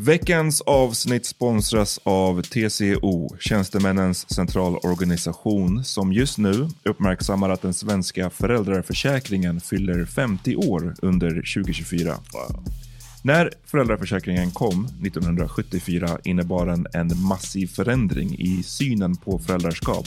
Veckans avsnitt sponsras av TCO, Tjänstemännens centralorganisation, som just nu uppmärksammar att den svenska föräldraförsäkringen fyller 50 år under 2024. När föräldraförsäkringen kom 1974 innebar den en massiv förändring i synen på föräldraskap.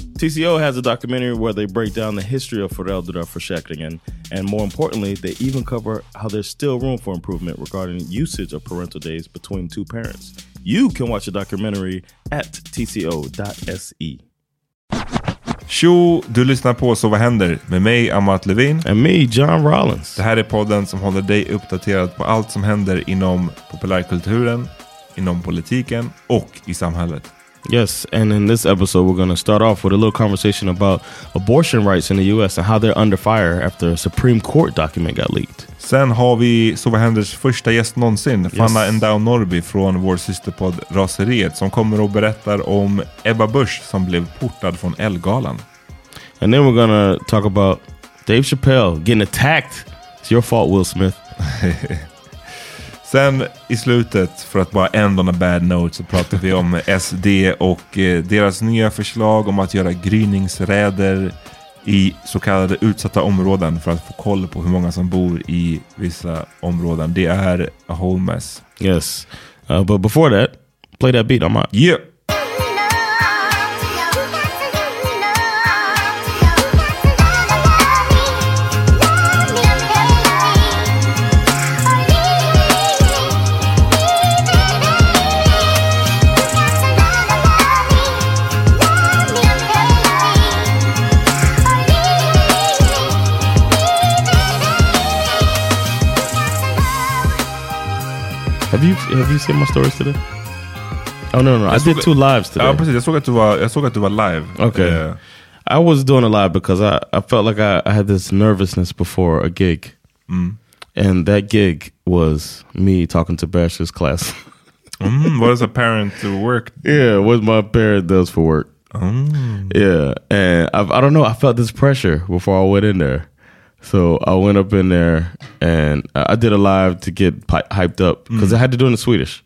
TCO has a documentary where they break down the history of föräldraförsäkringen and more importantly, they even cover how there's still room for improvement regarding usage of parental days between two parents. You can watch the documentary at tco.se. Tjo, du lyssnar på Så vad händer? Med mig, Amat Levin. And me, John Rollins. Det här är podden som håller dig uppdaterad på allt som händer inom populärkulturen, inom politiken och i samhället. Yes, and in this episode, we're going to start off with a little conversation about abortion rights in the US and how they're under fire after a Supreme Court document got leaked. Sen har vi Så vad händers första gäst någonsin, Fanna Endau Norby från vår systerpodd Raseriet som kommer och berättar om Ebba Busch som blev portad från Elgalan. And then we're to talk about Dave Chappelle getting attacked. It's your fault, Will Smith. Sen i slutet, för att bara end on a bad note, så pratar vi om SD och eh, deras nya förslag om att göra gryningsräder i så kallade utsatta områden för att få koll på hur många som bor i vissa områden. Det är a whole mess. Yes. Uh, but before that, play that beat. I'm out. Yeah! Have you have you seen my stories today? Oh no no, no. I did two lives today. Ja, precis. Jag såg att du var, jag såg att du var live. Okay. Eh, I was doing a live because I, I felt like I, I had this nervousness before a gig. And that gig was me talking to Bash's class. mm, what is a parent to work? yeah, what my parent does for work. Yeah, and I, I don't know. I felt this pressure before I went in there, so I went up in there and I I did a live to get pi- hyped up because I had to do it in Swedish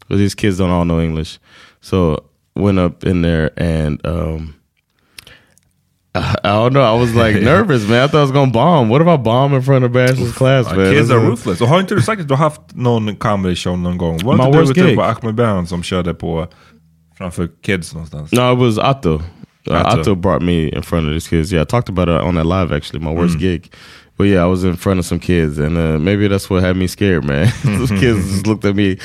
because these kids don't all know English. So went up in there and um, I don't know. I was like nervous, man. I thought I was gonna bomb. What if I bomb in front of Bash's class, man? Kids are ruthless. Och har inte du sagt att du har haft någon comedy show någon gång? Var My inte du worst typ gig. på Ahmed Brown som körde på framför kids någonstans? No, it was Atto. Uh. Atto brought me in front of these kids. Yeah, I talked about it on that live actually, my Mm. worst gig. But yeah, I was in front of some kids, and uh, maybe that's what had me scared, man. Those kids just looked at me,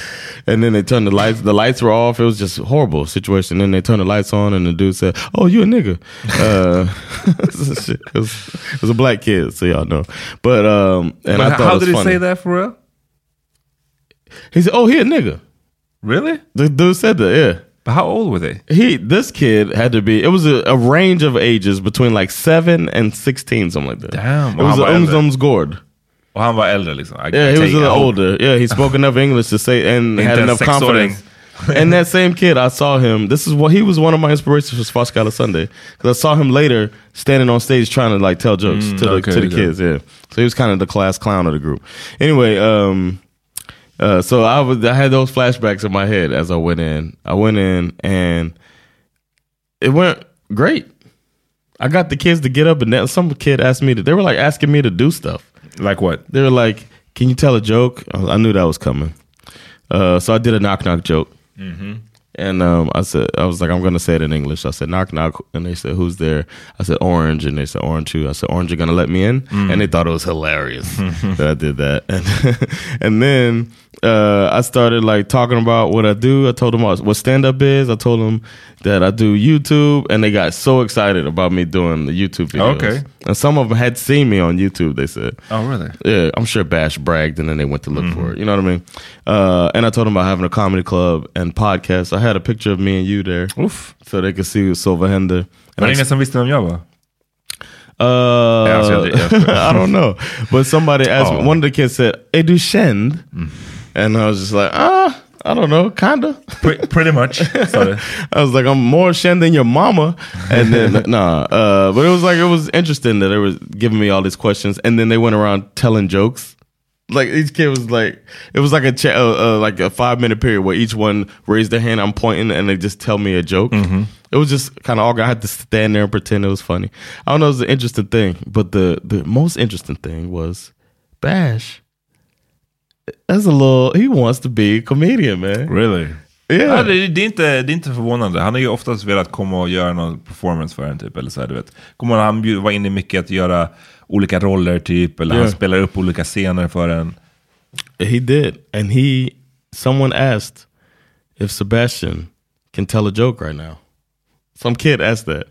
and then they turned the lights. The lights were off. It was just horrible situation. Then they turned the lights on, and the dude said, "Oh, you a nigga." Uh, it, was, it was a black kid, so y'all know. But um, and I But thought how it was did he say that for real? He said, "Oh, he a nigga." Really? The dude said that. Yeah. But how old were they? He this kid had to be. It was a, a range of ages between like seven and sixteen, something like that. Damn, it was how an about ungdomsgård. Och han var äldre liksom? I Yeah, he was a little older. Yeah, he spoke enough English to say and had enough confidence. and that same kid, I saw him. This is what he was one of my inspirations for Svartskala Sunday because I saw him later standing on stage trying to like tell jokes Mm, to the okay, to the okay. kids. Yeah, so he was kind of the class clown of the group. Anyway, um, uh, so I was I had those flashbacks in my head as I went in. I went in and it went great. I got the kids to get up and then some kid asked me to. They were like asking me to do stuff. Like what? They were like, "Can you tell a joke?" I knew that was coming, uh, so I did a knock knock joke. And um, I said, I was like, I'm gonna say it in English. I said, knock knock, and they said, who's there? I said, orange, and they said, orange too. I said, orange, you're gonna let me in? And they thought it was hilarious that I did that. And and then uh, I started like talking about what I do. I told them what stand up is. I told them that I do YouTube, and they got so excited about me doing the YouTube videos. Okay. And some of them had seen me on YouTube. They said, Oh really? yeah, I'm sure Bash bragged and then they went to look for it. You know what I mean? Uh, and I told them about having a comedy club and podcast. I had a picture of me and you there. Uff. So they could see Silva Hender. Var det ingen som visste vem jag var? Uh, Yeah, so the- yeah. I don't know. But somebody asked me, Oh. one of the kids said, Hey, du känd? And I was just like, ah, I don't know, kinda. Pre- pretty much. du. I was like, I'm more Shen than your mama. And then, nah. Uh, but it was like, it was interesting that they were giving me all these questions. And then they went around telling jokes. Like each kid was like, it was like a cha- uh, uh, like a five minute period where each one raised their hand. I'm pointing, and they just tell me a joke. It was just kind of all. I had to stand there and pretend it was funny. I don't know. It was an interesting thing, but the the most interesting thing was Bash. That's a little. He wants to be a comedian, man. Really? Yeah. Ja, det, det, är inte, det är inte förvånande. Han har ju oftast velat komma och göra någon performance för en typ. Eller så här, du vet. Kommer han var inne mycket att göra olika roller typ. Eller han Yeah. spelar upp olika scener för en. He did, and he. Someone asked if Sebastian can tell a joke right now. Some kid asked that,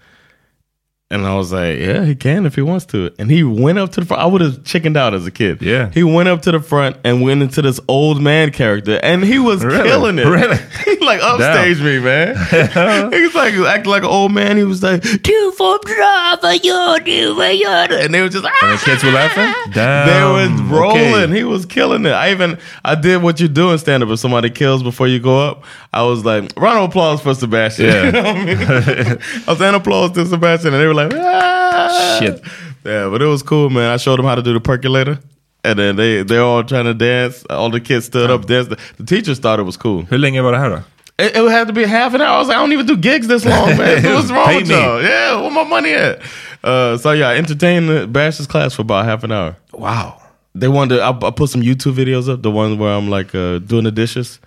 and I was like, "Yeah, he can if he wants to." And he went up to the front. I would have chickened out as a kid. Yeah. he went up to the front and went into this old man character, and he was Really? killing it. Really? he like upstaged me, man. he was like acting like an old man. He was like, two for brava, you do, and they were just. And the kids were laughing? Damn. They was rolling. okay. He was killing it. I even I did what you do in stand up. If somebody kills before you go up, I was like, round of applause for Sebastian. Yeah. You know what I mean? I was saying applause to Sebastian, and they were like, ah. Shit. Yeah, but it was cool, man. I showed them how to do the percolator. And then they they're all trying to dance. All the kids stood up, danced. The teachers thought it was cool. Hur länge var det här då? It, it had to be half an hour. I was like, I don't even do gigs this long, man. What's wrong Pay with y'all? Yeah, where my money at? Uh, so yeah, I entertained the Bash's class for about half an hour. Wow. They wanted. To, I, I put some YouTube videos up. The ones where I'm like uh, doing the dishes.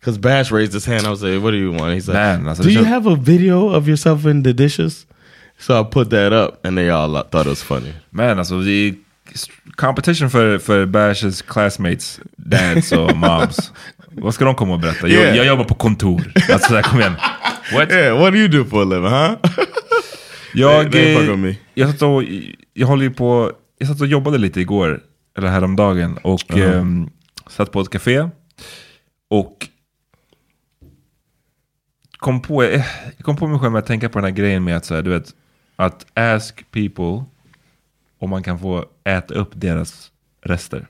Cause Bash raised his hand. I was like, "What do you want?" He's like, Man, alltså, "Do det you känns- have a video of yourself in the dishes?" So I put that up, and they all thought it was funny. Men alltså, är competition för, för Bash's classmates, dads och moms. Vad ska de komma och berätta? Jag, Yeah. jag jobbar på kontor. Alltså, så här, kom igen. What? Yeah, what do you do for a living, huh? Jag, They- they eh, jag, satt och, jag håller ju på, jag satt och jobbade lite igår, eller häromdagen, och ehm, satt på ett café. Och kom på, eh, jag kom på mig själv med att tänka på den här grejen med att, så här, du vet, att ask people om man kan få äta upp deras rester.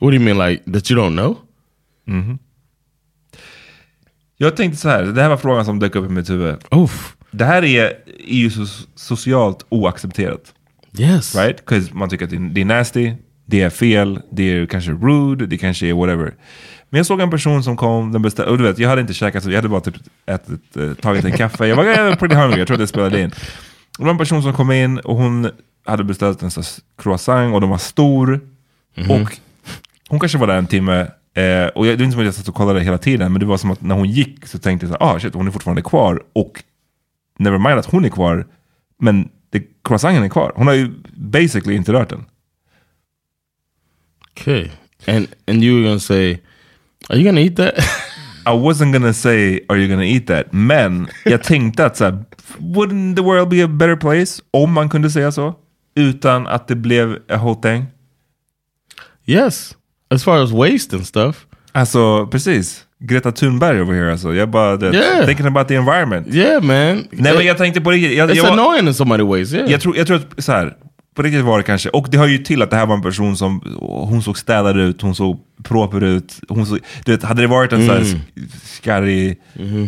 what do you mean, like that you don't know? Jag tänkte så här, det här var frågan som dök upp i mitt huvud. Oof. Det här är, är ju så socialt oaccepterat. Yes. Right? 'Cause man tycker att det är- det är nasty. det är fel, det är kanske rude, det kanske är whatever. Men jag såg en person som kom, den beställde, och du vet, jag hade inte käkat, så jag hade bara typ ätit, eh, tagit en kaffe. Jag var pretty hungry, jag tror att det spelade in. Det var en person som kom in och hon hade beställt en slags croissant och den var stor. Och hon kanske var där en timme. Eh, och jag, det är inte som att jag satt och kollade hela tiden, men det var som att när hon gick så tänkte jag så här, ah shit, hon är fortfarande kvar. Och never mind att hon är kvar, men det, croissanten är kvar. Hon har ju basically inte rört den. Okay. And and you were gonna say, are you gonna eat that? I wasn't gonna say are you gonna eat that, men jag tänkte att så här, wouldn't the world be a better place om man kunde säga så? Utan att det blev a whole thing. yes. As far as waste and stuff. Alltså precis. Greta Thunberg over here alltså. Jag bara, det, Yeah. thinking about the environment. Yeah, man. Nej men jag tänkte på riktigt. Jag, It's jag, annoying in somebody ways. Yeah. jag, tror, jag tror att så här, på riktigt var det kanske, och det hör ju till att det här var en person som, hon såg städad ut, hon såg proper ut. Hon såg, du vet, hade det varit en Mm. sån här skarrig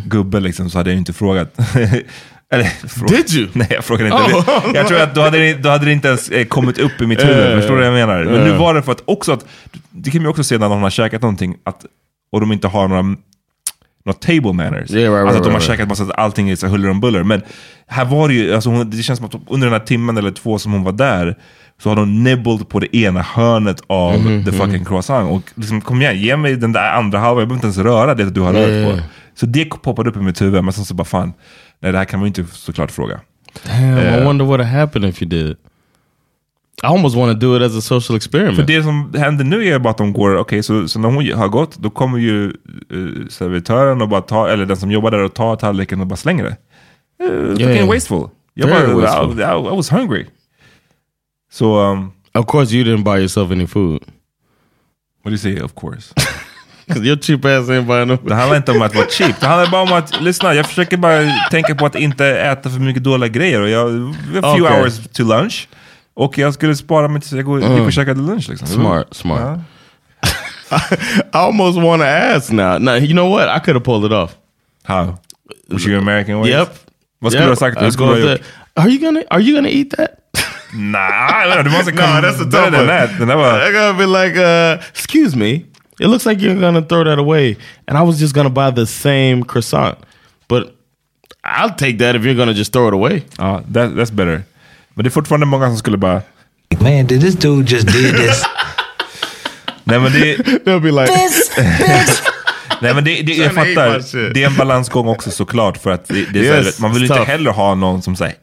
gubbe liksom, så hade jag inte frågat. Eller, frå- Did you? Nej, jag frågade inte. Oh. Jag tror att då hade, det, då hade det inte ens eh, kommit upp i mitt huvud. Eh, Förstår du vad jag menar? Men nu eh. var det för att också att, det kan man ju också se när någon har käkat någonting, att, och de inte har några några table manners. Yeah, right, alltså att right, de har right, käkat massa, allting är så huller om buller. Men här var det ju, alltså hon, det känns som att under den här timmen eller två som hon var där, så har de nibbled på det ena hörnet av Mhm, the fucking croissant. Och liksom, kom igen, ge mig den där andra halvan, jag behöver inte ens röra det du har rört Yeah. på. Så det poppade upp i mitt huvud, men sen så bara fan, nej det här kan man ju inte såklart fråga. Damn, I Yeah. wonder what would happen if you did. I almost want to do it as a social experiment. För det som händer nu är bara att de går, okej så, så när hon har gått, då kommer ju uh, servitören och bara ta, eller den som jobbar där och tar tallriken och bara slänger det. Uh, Yeah. Fucking wasteful. Jag Very bara, wasteful. I, I, I was hungry. Så, um, of course, you didn't buy yourself any food. what do you say of course? Because your cheap ass ain't buying no Det handlar inte om att vara cheap, det handlar bara om att, lyssna, jag försöker bara tänka på att inte äta för mycket dåliga grejer. Och jag, a few Okay. hours to lunch. Och jag skulle spara mig tills jag går, gick och käkade lunch. Liksom. Smart, smart. Ja. I almost want to ask now. Now, you know what? I could have pulled it off. How? Was your American ways? Yep. Vad skulle Yep. du ha sagt? I'd Hur skulle go du ha up. Are you gonna Are you gonna eat that? Nah, du måste No, komma that's a better tough than that. Där var... I'm gonna be like, uh, excuse me. It looks like you're gonna throw that away, and I was just gonna buy the same croissant, but I'll take that if you're gonna just throw it away. Ja, that, that's better. Men det är fortfarande många som skulle bara... Man, did this dude just did this? Nej men det, They'll be like, nej, men det, det jag fattar. Det är en balansgång också såklart. För att det, det är Yes, så här, man vill inte tough. heller ha någon som säger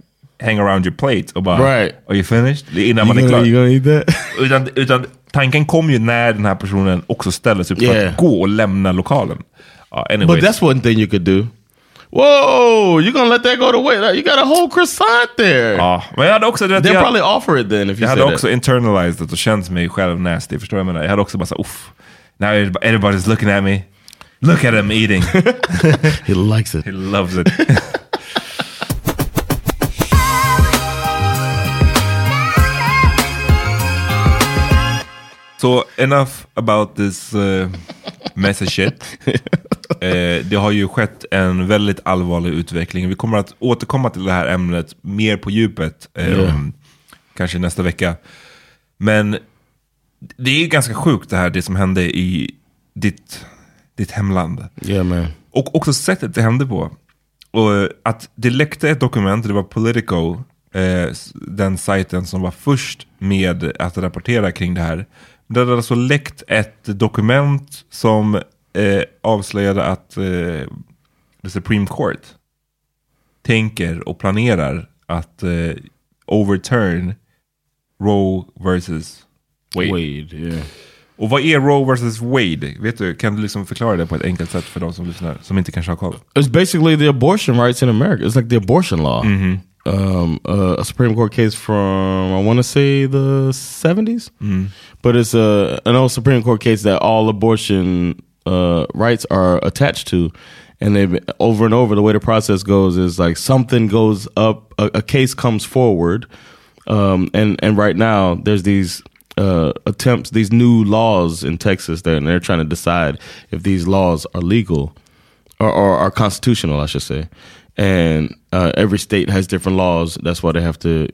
hang around your plate och bara Right. Are you finished? Innan you man är klar. you gonna eat that? Utan, utan tanken kom ju när den här personen också ställer sig upp för Yeah. att gå och lämna lokalen. Ja, anyways. But that's one thing you could do. Whoa, you're gonna let that go to waste? You got a whole croissant there. ja, men jag hade också... du vet, They'll jag- probably offer it then if you Jag hade said också that. internalized det och känt mig själv nasty. Förstår du vad jag menar? Jag hade också bara såhär, uff. Now everybody's looking at me. Look at him eating. He likes it. He loves it. so enough about this uh, messy shit. eh, det har ju skett en väldigt allvarlig utveckling. Vi kommer att återkomma till det här ämnet mer på djupet. Eh, Yeah. om- Kanske nästa vecka. Men det är ju ganska sjukt det här, det som hände i ditt, ditt hemland. Yeah, man. Och också sättet det hände på. Och att det läckte ett dokument, det var Politico, eh, den sajten som var först med att rapportera kring det här. Det hade alltså läckt ett dokument som eh, avslöjade att eh, the Supreme Court tänker och planerar att eh, overturn Roe versus Wade. Wade, yeah. Och vad är Roe versus Wade? Vet du, kan du liksom förklara det på ett enkelt sätt för de som lyssnar, som inte kanske har koll? It's basically the abortion rights in America. It's like the abortion law. Um, uh, a Supreme Court case from I want to say the 70s, but it's a an old Supreme Court case that all abortion uh, rights are attached to, and they've over and over the way the process goes is like something goes up, a, a case comes forward, um, and and right now there's these uh, attempts, these new laws in Texas there, and they're trying to decide if these laws are legal or, or are constitutional, I should say. And uh, every state has different laws. That's why they have to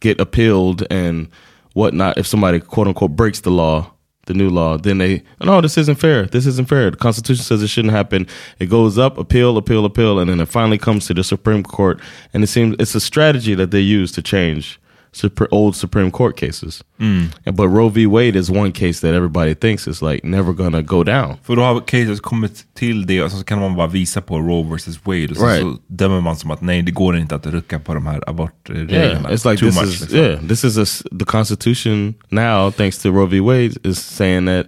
get appealed. And whatnot. If somebody quote unquote breaks the law, the new law, then they no, this isn't fair. This isn't fair. The Constitution says it shouldn't happen. It goes up, appeal, appeal, appeal, and then it finally comes to the Supreme Court. And it seems it's a strategy that they use to change Supre- old Supreme Court cases. And- But Roe v. Wade is one case that everybody thinks is like never gonna go down. För då har caset kommit till det och så kan man bara visa på Roe vs Wade och så, Right. så dömer man som att nej, det går inte att rucka på de här Yeah, abortreglerna. it's like Too this much, is liksom. yeah, this is a the Constitution now, thanks to Roe v. Wade, is saying that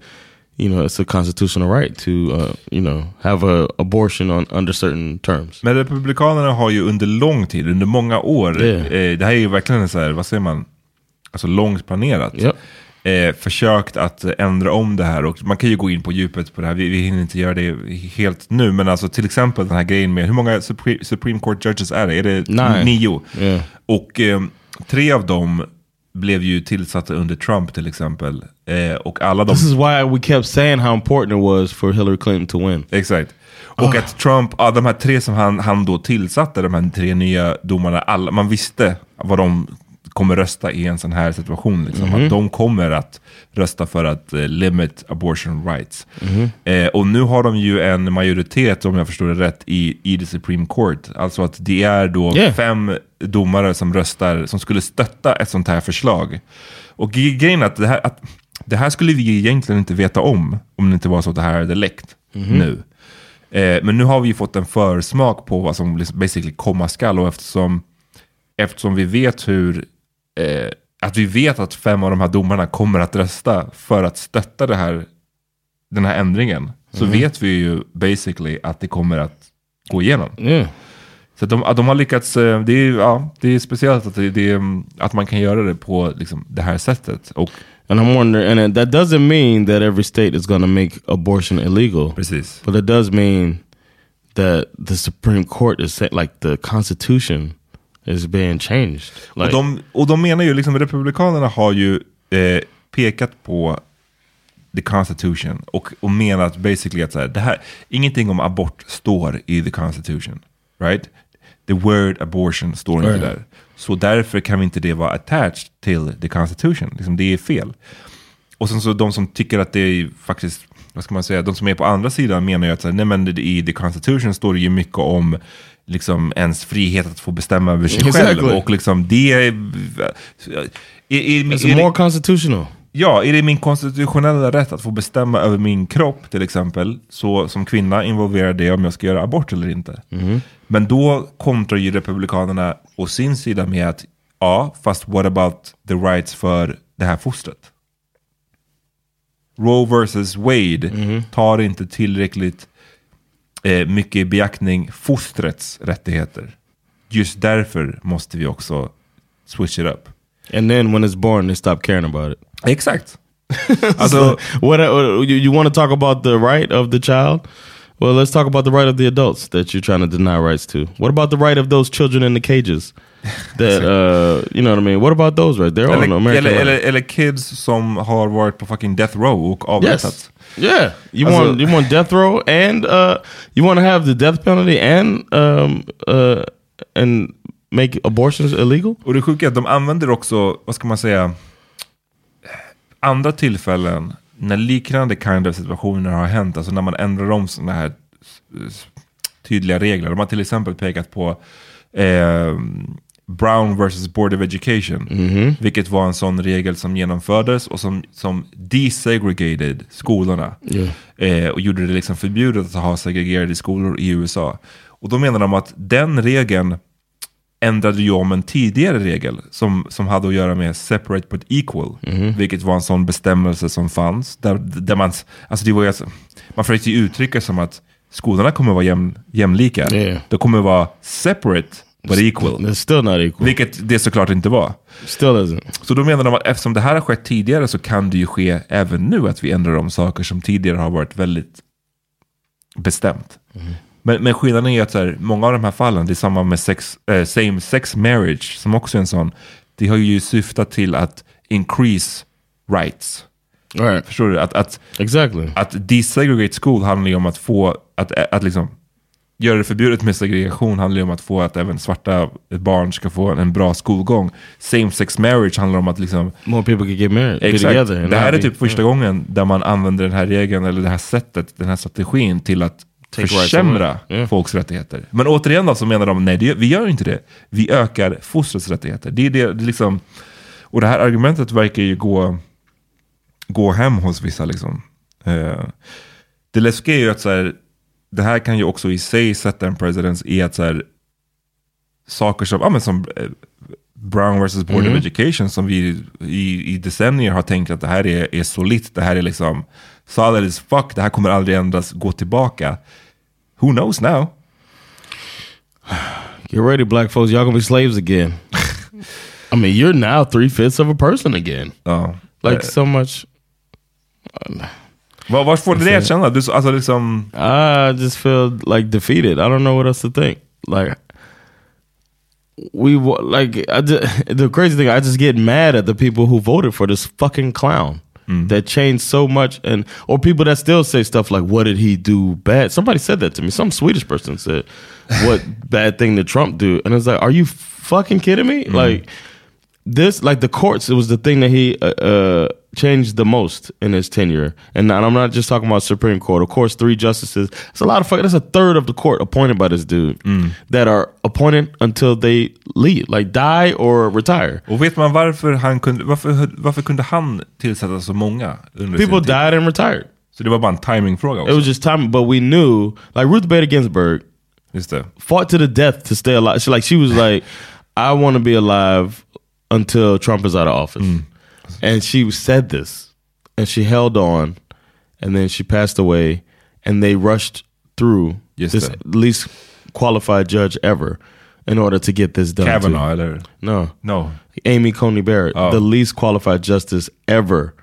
you know it's a constitutional right to uh, you know have a abortion on under certain terms. Men Republikanerna har ju under lång tid, under många år, Yeah. eh, det här är ju verkligen så här, vad säger man, alltså långt planerat. Yep. Eh, försökt att ändra om det här och man kan ju gå in på djupet på det här, vi, vi hinner inte göra det helt nu, men alltså till exempel den här grejen med, hur många Supreme, Supreme Court judges är det? Är det Nine. nio? Yeah. Och eh, tre av dem blev ju tillsatta under Trump till exempel. Eh, och alla de... This is why we kept saying how important it was for Hillary Clinton to win. Exakt. Och att Trump, ja, de här tre som han, han då tillsatte, de här tre nya domarna, alla, man visste vad de kommer rösta i en sån här situation. Liksom. Att de kommer att rösta för att eh, limit abortion rights. Eh, och nu har de ju en majoritet, om jag förstår det rätt, i, i the Supreme Court. Alltså att det är då Yeah. fem domare som röstar, som skulle stötta ett sånt här förslag. Och grejen är att det här, att det här skulle vi egentligen inte veta om, om det inte var så att det här hade läckt nu. Eh, men nu har vi ju fått en försmak på vad som liksom basically komma skall och eftersom, eftersom vi vet hur eh, att vi vet att fem av de här domarna kommer att rösta för att stötta det här, den här ändringen så vet vi ju basically att det kommer att gå igenom. Yeah. Så att de, de har lyckats, eh, det är, ja, det är speciellt att, det, det, är, att man kan göra det på liksom, det här sättet. Och And I'm wondering, and that doesn't mean that every state is going to make abortion illegal. precis. But it does mean that the Supreme Court is saying, like the Constitution is being changed. Like, och, de, och de menar ju, liksom Republikanerna har ju eh, pekat på the constitution och, och menat basically att så här, det här, ingenting om abort står i the constitution. Right? The word abortion står inte där. Så därför kan vi inte det vara attached till the constitution. Liksom, det är fel. Och sen så de som tycker att det är faktiskt, vad ska man säga, de som är på andra sidan menar ju att så här, nej men i the constitution står det ju mycket om liksom ens frihet att få bestämma över sig själv. Exactly. Och liksom det är... är, är, är, more är, constitutional. Ja, är det min konstitutionella rätt att få bestämma över min kropp till exempel, så som kvinna involverar det om jag ska göra abort eller inte. Men då kontrar ju Republikanerna å sin sida med att ja, fast what about the rights för det här fostret? Roe versus Wade tar inte tillräckligt eh, mycket i beaktning fostrets rättigheter. Just därför måste vi också switch it up. And then when it's born, they stop caring about it. Exakt. alltså, What, what you, you want to talk about the right of the child? Well, let's talk about the right of the adults that you're trying to deny rights to. What about the right of those children in the cages? That uh, you know what I mean? What about those right? They're on eller, American eller, eller, eller kids som har varit på fucking death row och avrättats. Yes. Yeah. You Alltså- want you want death row and uh, you want to have the death penalty and um, uh, and make abortions illegal? Och det sjuka är att de använder också, vad ska man säga, andra tillfällen när liknande kind of situationer har hänt, alltså när man ändrar om sådana här tydliga regler. De har till exempel pekat på eh, Brown versus Board of Education, vilket var en sån regel som genomfördes och som, som desegregated skolorna. Eh, och gjorde det liksom förbjudet att ha segregerade skolor i USA. Och då menar de att den regeln ändrade ju om en tidigare regel som, som hade att göra med separate but equal. Vilket var en sån bestämmelse som fanns. Där, där man, alltså det var ju, alltså- man försökte ju uttrycka som att skolorna kommer vara jäm, jämlika. Yeah. De kommer vara separate but equal. It's still not equal. Vilket det såklart inte var. Still isn't. Så då menar de att eftersom det här har skett tidigare så kan det ju ske även nu att vi ändrar om saker som tidigare har varit väldigt bestämt. Men, men skillnaden är att så här, många av de här fallen, det är samma med sex, eh, same sex marriage, som också är en sån, det har ju syftat till att increase rights. Right. Förstår du? Att, att, Exactly. att desegregate school handlar ju om att få, att, att liksom göra det förbjudet med segregation handlar ju om att få att även svarta barn ska få en bra skolgång. Same sex marriage handlar om att liksom... More people can get married, Exakt. together. Det här är typ första gången där man använder den här regeln, eller det här sättet, den här strategin till att försämra. Yeah. folks rättigheter. Men återigen då så menar de, nej det, vi gör inte det. Vi ökar fostrets rättigheter. Det är det, det liksom, och det här argumentet verkar ju gå, gå hem hos vissa. Liksom. Eh, det läskiga är ju att så här, det här kan ju också i sig sätta en presidents i att så här, saker som, ja, men som eh, Brown vs. Board Mm. of Education som vi i, i decennier har tänkt att det här är, är solitt, det här är liksom solid as fuck, det här kommer aldrig ändras, gå tillbaka. Who knows now? Get ready, black folks. Y'all gonna be slaves again. I mean, you're now three fifths of a person again. Ja. Like so much. vad, vad får det dig att känna? Du, alltså liksom, I just feel like defeated. I don't know what else to think. Like we like I ju- the crazy thing. I just get mad at the people who voted for this fucking clown mm-hmm. that changed so much, and or people that still say stuff like, "What did he do bad?" Somebody said that to me. Some Swedish person said, "What bad thing did Trump do?" And it's like, "Are you fucking kidding me?" Mm-hmm. Like this like the courts it was the thing that he uh, uh changed the most in his tenure. And, and i'm not just talking about supreme court. Of course three justices it's a lot of fuck that's a third of the court appointed by this dude that are appointed until they leave like die or retire. Och vet man varför han kunde, varför, varför kunde han tillsätta så många under people died and retired. Så det var bara en timingfråga it was just time but we knew like ruth bader ginsburg Just fought to the death to stay alive. She like she was like, I want to be alive until Trump is out of office, and she said this, and she held on, and then she passed away, and they rushed through Just this that. least qualified judge ever in order to get this done. too. Kavanaugh eller? No, No. Amy Coney Barrett, Oh. the least qualified justice ever,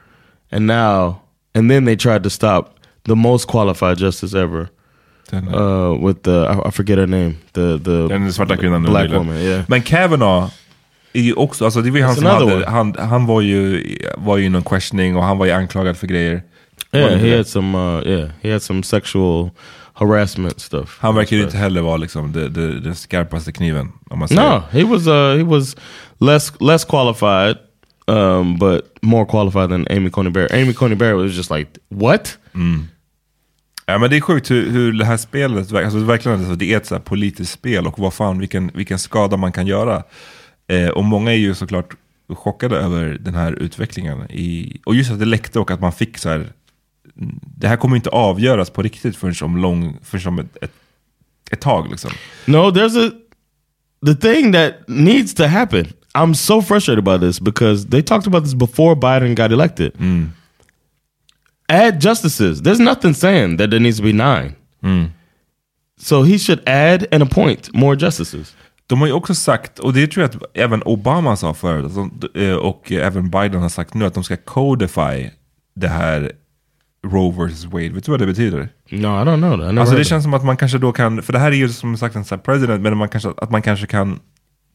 and now and then they tried to stop the most qualified justice ever. Uh, with the I, I forget her name, the the den svarta kvinnan. black woman, yeah. Men Kavanaugh är ju också, alltså det var ju han som hade, han, han var ju, var ju i någon questioning och han var ju anklagad för grejer. Yeah, he had some. Uh, yeah, he had some sexual harassment stuff. Han verkar inte heller vara liksom det, den skarpaste kniven. Om man säger. No, he was. Uh, he was less less qualified, um, but more qualified than Amy Coney Barrett. Amy Coney Barrett was just like, what? Ja, men det är sjukt hur, hur det här spelet, alltså, verkligen, alltså, det är ett så politiskt spel och vad fan, vilken, vilken skada man kan göra. Eh, och många är ju såklart chockade över den här utvecklingen. I, och just att det läckte och att man fick så här, mm, det här kommer inte avgöras på riktigt förrän om, lång, förrän om ett, ett, ett tag. Liksom. No, there's a the thing that needs to happen. I'm so frustrated about this because they talked about this before Biden got elected. Add justices. There's nothing saying that there needs to be nine. So he should add and appoint more justices. De har ju också sagt, och det tror jag att även Obama sa förut, eh, och även Biden har sagt nu, att de ska codify det här Roe vs Wade. Vet du vad det betyder? No, I don't know that. Alltså det känns som att man kanske då kan, för det här är ju som sagt en president, men man kanske, att man kanske kan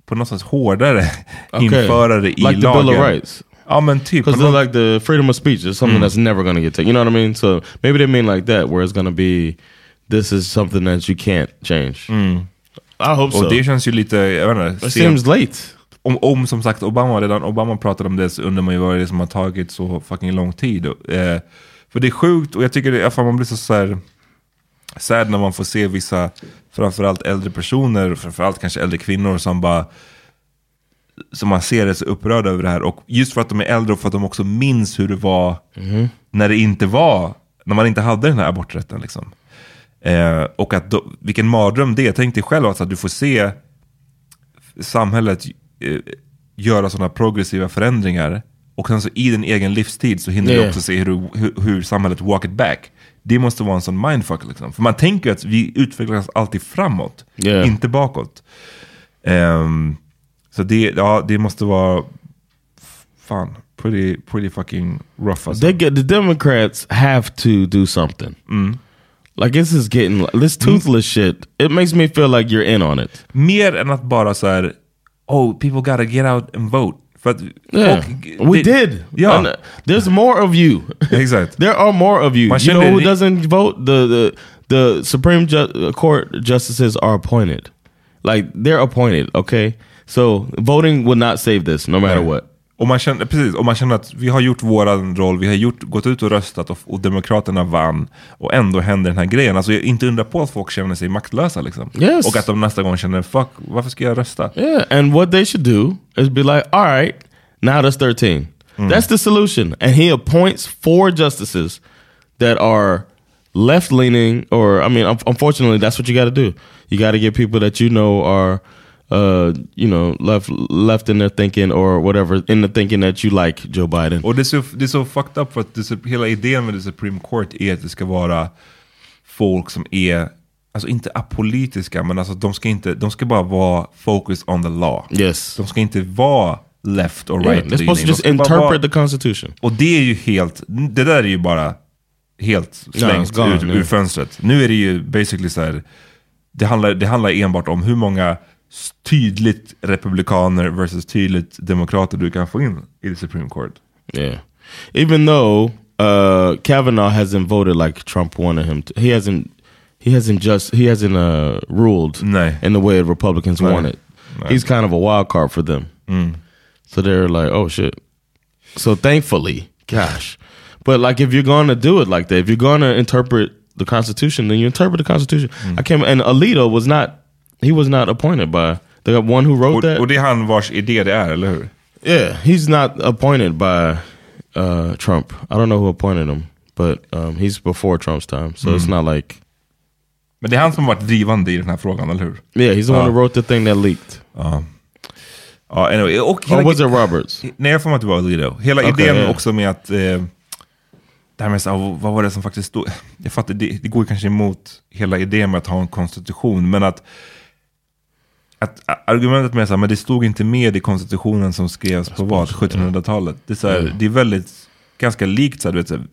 på något sätt hårdare Okay. införa det i Like the lagen. Bill of Rights. Ja men typ. Because något- like the freedom of speech is something that's never to get taken. You know what I mean? So maybe they mean like that, where it's to be, this is something that you can't change. I hope so. och det känns ju lite, jag vet inte, It seems late. om, om som sagt Obama redan, Obama pratade om det så undrar man ju vad det är som har tagit så fucking lång tid. Eh, för det är sjukt och jag tycker det, fan, man blir så, så här, sad när man får se vissa, framförallt äldre personer, framförallt kanske äldre kvinnor som bara som man ser är så upprörda över det här. Och just för att de är äldre och för att de också minns hur det var när det inte var, när man inte hade den här aborträtten. Liksom. Eh, och att då, vilken mardröm det är. Tänk dig själv alltså, att du får se samhället eh, göra sådana progressiva förändringar. Och sen så i din egen livstid så hinner du Yeah. också se hur, du- hur, hur samhället walk it back. Det måste vara en sån mindfuck liksom. För man tänker att vi utvecklas alltid framåt, Yeah. inte bakåt. Ehm, så det, ja, det måste vara fan, pretty, pretty fucking rough alltså. They get the Democrats have to do something. Like this is getting this toothless shit. It makes me feel like you're in on it. Mer än att bara så här, oh people gotta get out and vote. För att Yeah, folk- we det- did. And, uh, there's more of you. Exakt. there are more of you. Man you know who doesn't vote? The the the Supreme Ju- Court justices are appointed. Like they're appointed, okay? So voting will not save this no matter what. Och man, känner, precis, och man känner att vi har gjort våran roll, vi har gjort, gått ut och röstat och, och Demokraterna vann. Och ändå händer den här grejen. Alltså inte undra på att folk känner sig maktlösa liksom. Yes. Och att de nästa gång känner, fuck, varför ska jag rösta? Yeah, and what they should do is be like, all right, now there's 13. That's the solution. And he appoints four justices that are left leaning, or I mean, un- unfortunately, that's what you got to do. You got to get people that you know are, uh, you know, left left in their thinking or whatever, in the thinking that you like Joe Biden. Och det är så, det är så fucked up för att det, hela idén med the Supreme Court är att det ska vara folk som är, alltså inte apolitiska, men alltså de ska, inte, de ska bara vara focused on the law. Yes. De ska inte vara left or Yeah, right. they're supposed to just interpret vara- the Constitution. Och det är ju helt, det där är ju bara helt slängt it's gone, ur yeah. fönstret. Nu är det ju basically så här, det handlar, det handlar enbart om hur många tydligt republikaner versus tydligt demokrater du kan få in i the Supreme Court. Yeah. Even though uh Kavanaugh hasn't voted like Trump wanted him to. He hasn't he hasn't just he hasn't uh ruled Nej. in the way Republicans Nej. want it. Nej. He's kind of a wild card for them. So they're like, oh shit. So thankfully, gosh. But like if you're gonna do it like that, if you're gonna interpret the Constitution, then you interpret the Constitution. I can't and Alito was not he was not appointed by the one who wrote Och, that. och det är han vars idé det är, eller hur? Yeah, he's not appointed by uh, Trump. I don't know who appointed him, but um, he's before Trump's time, so it's not like Men det är han som varit drivande i den här frågan, eller hur? yeah, he's the one Ah. who wrote the thing that leaked. Ja. Ja, anyway. Och hela, was it Roberts? nej, jag får mig att det var Alito. Hela Okej, idén ja. också med att... Eh, det här med så, här, vad var det som faktiskt stod? Jag fattar, det, det går kanske emot hela idén med att ha en konstitution, men att... att argumentet med att det stod inte med i konstitutionen som skrevs på vad? 1700-talet. Det är, så här, det är väldigt, ganska likt så här, du vet, så här,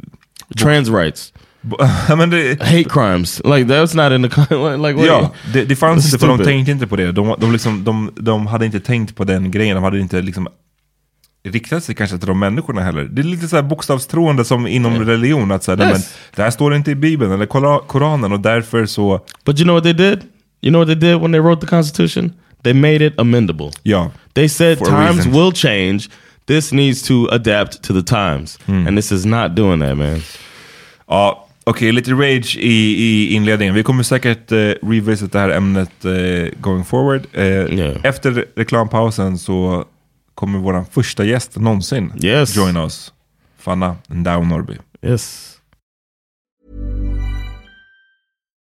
Trans rights, Ja, men det, hate crimes, like that's not in the like Ja, det, det fanns inte för de tänkte inte på det. De, de, liksom, de, de hade inte tänkt på den grejen. De hade inte liksom riktat sig kanske till de människorna heller. Det är lite så här bokstavstroende som inom religion. Att så här, nej, men, Yes. det här står inte i Bibeln eller Kora- Koranen och därför så, But you know what they did? You know what they did when they wrote the Constitution? They made it amendable. ja. They said times will change. This needs to adapt to the times, Hmm. and this is not doing that, man. Ja, okej, lite rage i, i inledningen. Vi kommer säkert eh, revisit det här ämnet eh, going forward. Eh, Yeah. Efter reklampausen så kommer vår första gäst någonsin Yes. join oss. Fanna Ndao Norby. Yes.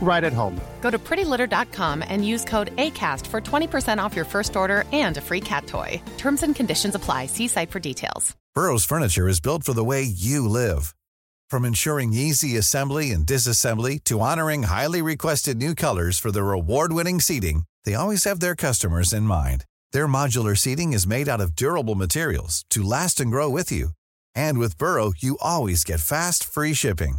right at home. Go to prettylitter.com and use code ACAST for 20% off your first order and a free cat toy. Terms and conditions apply. See site for details. Burrow's furniture is built for the way you live. From ensuring easy assembly and disassembly to honoring highly requested new colors for their award-winning seating, they always have their customers in mind. Their modular seating is made out of durable materials to last and grow with you. And with Burrow, you always get fast, free shipping.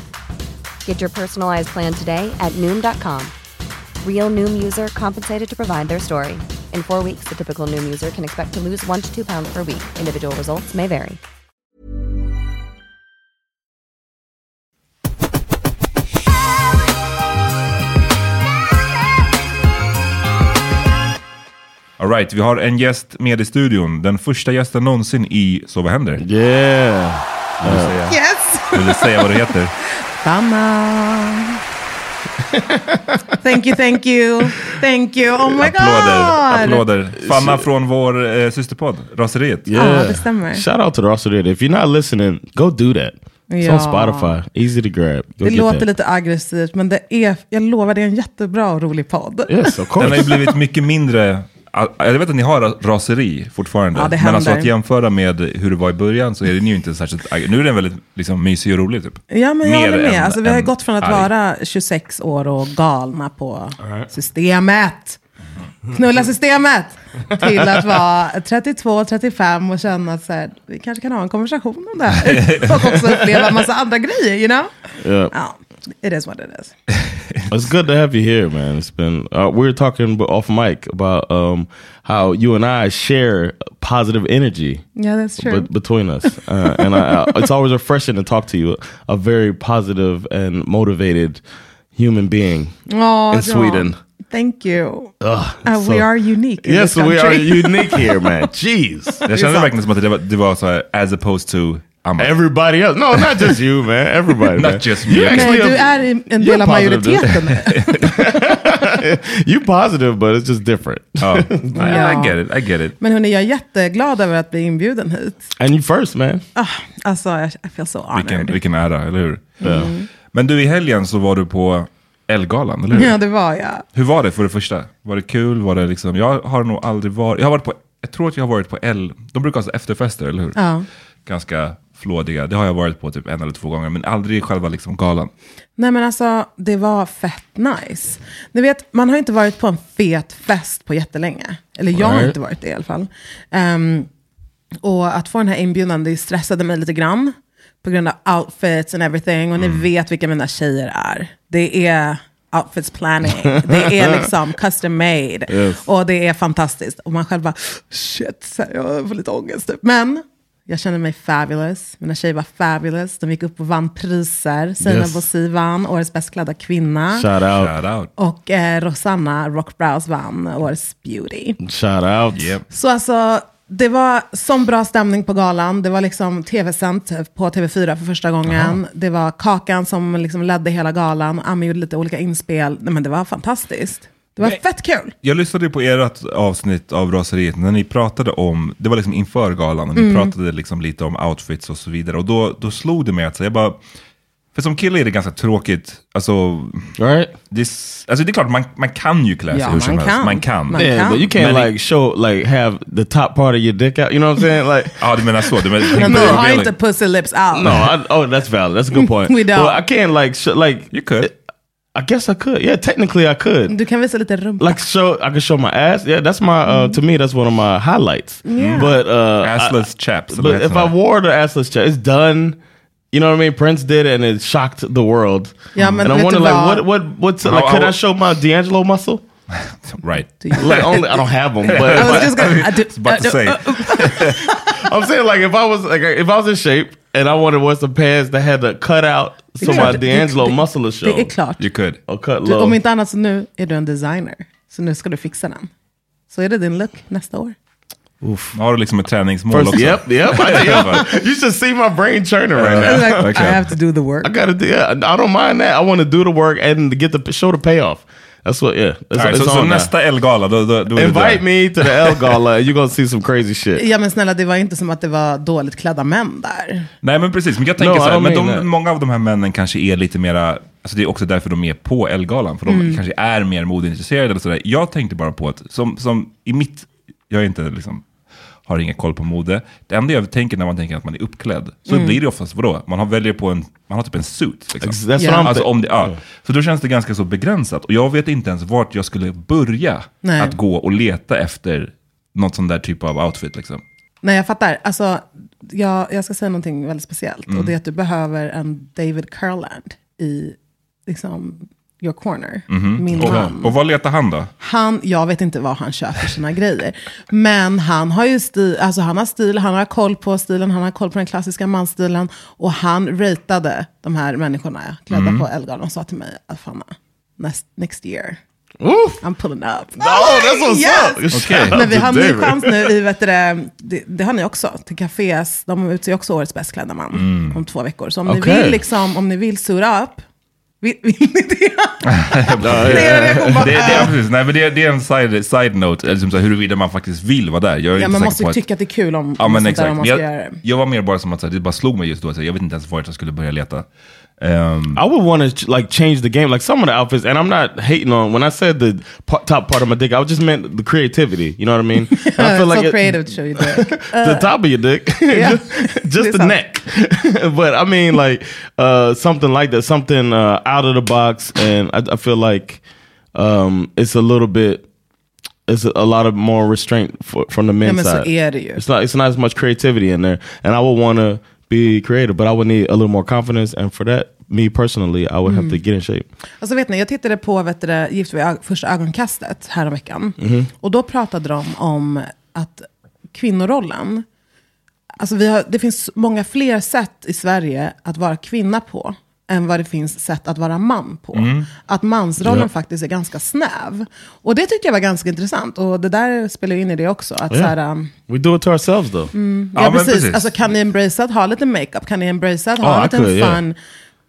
Get your personalized plan today at Noom.com. Real Noom user compensated to provide their story. In four weeks, the typical Noom user can expect to lose one to two pounds per week. Individual results may vary. Alright, vi har en gäst med i studion. Den första gästen någonsin i Så vad händer? Yeah. Vill du säga, Yes! vill du säga vad du heter? Samma. Thank you, thank you, thank you. Oh my Applåder, god! applåder. Fanna från vår eh, systerpodd, Raseriet. Ja, det stämmer. Shout out to Roster If you're not listening, go do that. It's Ja. on Spotify. Easy to grab. Go Det låter that. lite aggressivt, men det är, jag lovar, det är en jättebra och rolig podd. Yes, of course. Den har ju blivit mycket mindre... Jag vet att ni har raseri fortfarande. Ja, det men alltså att jämföra med hur det var i början så är den ju inte särskilt... Nu är den väldigt liksom, mysig och rolig typ. Ja, men jag håller med. än- Alltså, vi har ju gått från att arg. vara 26 år och galna på systemet, knulla systemet, till att vara 32, 35 och känna att så här, vi kanske kan ha en konversation om det här. Och också uppleva en massa andra grejer, you know? Yeah. Ja, it is what it is. It's good to have you here, man. It's been uh, we were talking off mic about um, how you and I share positive energy. Yeah, that's true. be- between us, uh, and I, I, it's always refreshing to talk to you, a very positive and motivated human being Åh, in ja. Sweden. Thank you. Ugh, Uh, we are unique in yes, this we are unique here, man. Jeez, Jag kände verkligen som att det var, det var så här, as opposed to... I'm everybody else. No, not just you, man. Everybody. man. Not just me. You Okay. Nej, actually du är en del av majoriteten. you positive, but it's just different. Ja. I, Ja. I get it, I get it. Men hörni, jag är jätteglad över att bli inbjuden hit. And you first, man. Ah, alltså, I I feel so honored. Vilken, vilken ära, eller hur? Mm. Men du, i helgen så var du på Elgalan, eller hur? Ja, det var jag. Hur var det för det första? Var det kul? Var det liksom, jag har nog aldrig varit, jag har varit på, jag tror att jag har varit på L, de brukar ha så efterfester, eller hur? Ja. Ganska flådiga, det har jag varit på typ en eller två gånger, men aldrig själva liksom galan. Nej men alltså, det var fett nice. Ni vet, man har inte varit på en fet fest på jättelänge. Eller jag har inte varit det i alla fall. Ehm, och att få den här inbjudan, det stressade mig lite grann. På grund av outfits and everything. Och ni vet vilka mina tjejer är. Det är outfits planning. Det är liksom custom made. Yes. Och det är fantastiskt. Och man själv bara, shit, jag får lite ångest. Men jag känner mig fabulous. Mina tjejer var fabulous. De gick upp och vann priser. Seinab Yes. Bosi vann Årets bäst klädda kvinna. Shout out. Shout out. Och eh, Rosanna Rockbrows vann Årets beauty. Shout out. Yep. Så alltså, det var sån bra stämning på galan. Det var liksom tv-sänt på TV4 för första gången. Det var Kakan som liksom ledde hela galan. Ami gjorde lite olika inspel. Nej, men det var fantastiskt. Det var fett kul. Jag lyssnade på ert avsnitt av Raseriet när ni pratade om, det var liksom inför galan, och ni Mm. pratade liksom lite om outfits och så vidare. Och då, då slog det mig att så jag bara, för som kille är det ganska tråkigt, alltså, Right? det, är s- alltså det är klart, man, man kan ju klä sig Ja, hur som man helst. kan. Man kan. Man Yeah, kan. but you can't Men- like show like have the top part of your dick out. You know what I'm saying? Like. Ja, du menar så. Du menar, menar- har inte pussy lips out. No, I, oh, that's valid. That's a good point. We don't. But I can't like like. You could. I guess I could. Yeah, technically I could. Du kan visa lite rumpa. Like show, I could show my ass. Yeah, that's my. Uh, to me, that's one of my highlights. Yeah. But uh, Assless I- chaps. eller But if heter I wore the assless chaps, it's done. You know what I mean? Prince did it, and it shocked the world. Ja, men and I vet wonder, like, what, what, what's How- like? Could how- I show my D'Angelo muscle? Right. Like, only I don't have them, but I was just gonna, I do, I was about to I do- say. I'm saying like if I was like if I was in shape and I wanted to wear some pants that had the cut so klart, my D'Angelo muscle is Det är klart. You could. Cut Du, low. om inte annat så nu är du en designer. Så nu ska du fixa den. Så är det din look nästa år. Har du liksom ett träningsmål First, också? yep, yep. You should see my brain churning right now. Like, Okay. I have to do the work. I gotta do. Yeah, I don't mind that. I want to do the work and get the show the payoff. That's what. Yeah, that's, right, on now. nästa Elgala, då, då, då Invite me to the L Gala. and You're gonna see some crazy shit. Ja men snälla, det var inte som att det var dåligt klädda män där. Nej men precis, men jag tänker No, så I här, men de, that. många av de här männen kanske är lite mera, alltså det är också därför de är på Elgalan, för de Mm. kanske är mer modeintresserade eller sådär. Jag tänkte bara på att, som, som i mitt, jag är inte liksom, har ingen koll på mode. Det enda jag tänker när man tänker att man är uppklädd, så Mm. blir det oftast vadå? Man har väljer på en, man har typ en suit. Liksom. I'm. Alltså om det, ja. Så då känns det ganska så begränsat. Och jag vet inte ens vart jag skulle börja Nej. att gå och leta efter något sån där typ av outfit. Liksom. Nej jag fattar. Alltså, jag, jag ska säga någonting väldigt speciellt. Och det är att du behöver en David Curland i liksom, your corner. Min Och, man. och vad letar han då? Han, jag vet inte vad han köper sina grejer. Men han har ju stil, alltså han har stil, han har koll på stilen, han har koll på den klassiska mansstilen. Och han ratade de här människorna klädda på Elgalan och sa till mig, att Fanna, next, next year, Oof. I'm pulling up. Oh, that's what's Yes! up. Out Men vi har en ny chans nu i, vet du, det, det, har ni också, till cafés. De utser också årets bäst klädda man om två veckor. Så om ni Okej. vill, liksom, om ni vill suit up, vill, vill ni det? det, är, precis, nej, men det, det är en side, side note, eller liksom så här, huruvida man faktiskt vill vara där. Jag är Ja, man måste att- tycka att det är kul om, Ja, om men sånt där, exakt. om man ska göra jag, det. jag var mer bara som att så här, det bara slog mig just då. så här, Jag vet inte ens vart jag skulle börja leta. Ehm, I would want to like change the game, like some of the outfits. And I'm not hating on when I said the pa- top part of my dick. I just meant the creativity. You know what I mean? And I feel like so it- creative to show you that. the top of your dick, Yeah. just, just the up. neck. but I mean, like uh, something like that, something uh, out of the box, and I, I feel like um, it's a little bit. It's a, a lot of more restraint for, from the men's men side. är det ju. It's not. It's not as much creativity in there, and I would want to be creative, but I would need a little more confidence. And for that, me personally, I would have to Mm. get in shape. Alltså vet ni, jag tittade på vet du, Gift vid första ögonkastet häromveckan. Mhm. Och då pratade de om att kvinnorollen, alltså har, det finns många fler sätt i Sverige att vara kvinna på än vad det finns sätt att vara man på. Mm. Att mansrollen Ja. faktiskt är ganska snäv. Och det tyckte jag var ganska intressant. Och det där spelar in i det också. Att så Yeah. här, um, we do it to ourselves, though. Mm. Ja, precis. Alltså, kan ni embracea att ha lite makeup? Kan ni embracea att ha Oh, liten could, yeah. fun,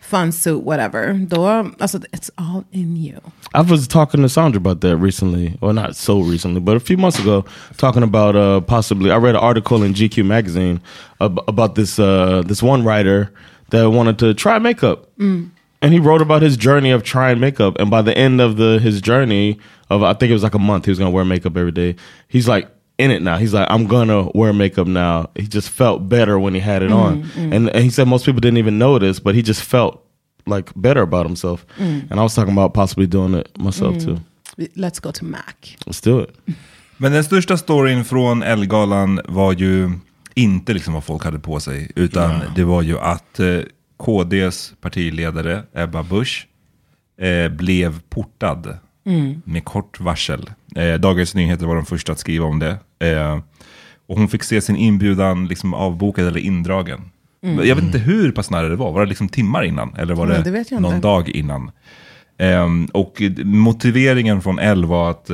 fun suit, whatever? Då, alltså, it's all in you. I was talking to Sandra about that recently, or not so recently, but a few months ago, talking about uh, possibly. I read an article in GQ magazine ab- about this uh, this one writer that wanted to try makeup, Mm. and he wrote about his journey of trying makeup. And by the end of the his journey of I think it was like a month, he was gonna wear makeup every day. He's like in it now. He's like, I'm gonna wear makeup now. He just felt better when he had it Mm, on, mm. and, and he said most people didn't even notice, but he just felt like better about himself. Mm. And I was talking about possibly doing it myself Mm. too. Let's go to Mac. Let's do it. Men den största storyn från Ellegalan var ju inte liksom vad folk hade på sig, utan Ja. det var ju att eh, KDs partiledare Ebba Busch eh, blev portad Mm. med kort varsel. Eh, Dagens Nyheter var de första att skriva om det. Eh, och hon fick se sin inbjudan liksom avbokad eller indragen. Mm. Jag vet inte hur pass nära det var. Var det liksom timmar innan? Eller var Nej, det, det vet jag någon inte. dag innan? Ehm, och motiveringen från L var att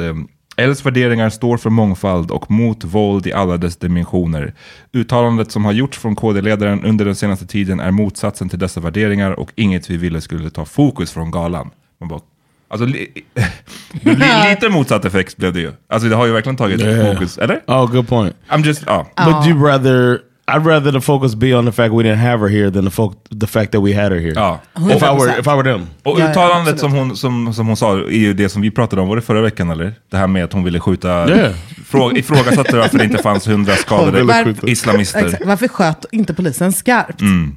um, Ls värderingar står för mångfald och mot våld i alla dess dimensioner. Uttalandet som har gjorts från KD-ledaren under den senaste tiden är motsatsen till dessa värderingar och inget vi ville skulle ta fokus från galan. Man bara, alltså, li, det blir lite motsatt effekt blev det ju. Alltså det har ju verkligen tagit Yeah. fokus, eller? Oh, good point. I'm just, ja. But you rather, I'd rather the focus be on the fact we didn't have her here than the, fo- the fact that we had her here. Ja. If I were, if I were them. Och uttalandet som, hon, som, som hon sa är ju det som vi pratade om, var det förra veckan eller? Det här med att hon ville skjuta, Yeah. frå, ifrågasatte varför det inte fanns hundra skadade Var- islamister. Exakt. Varför sköt inte polisen skarpt? Mm.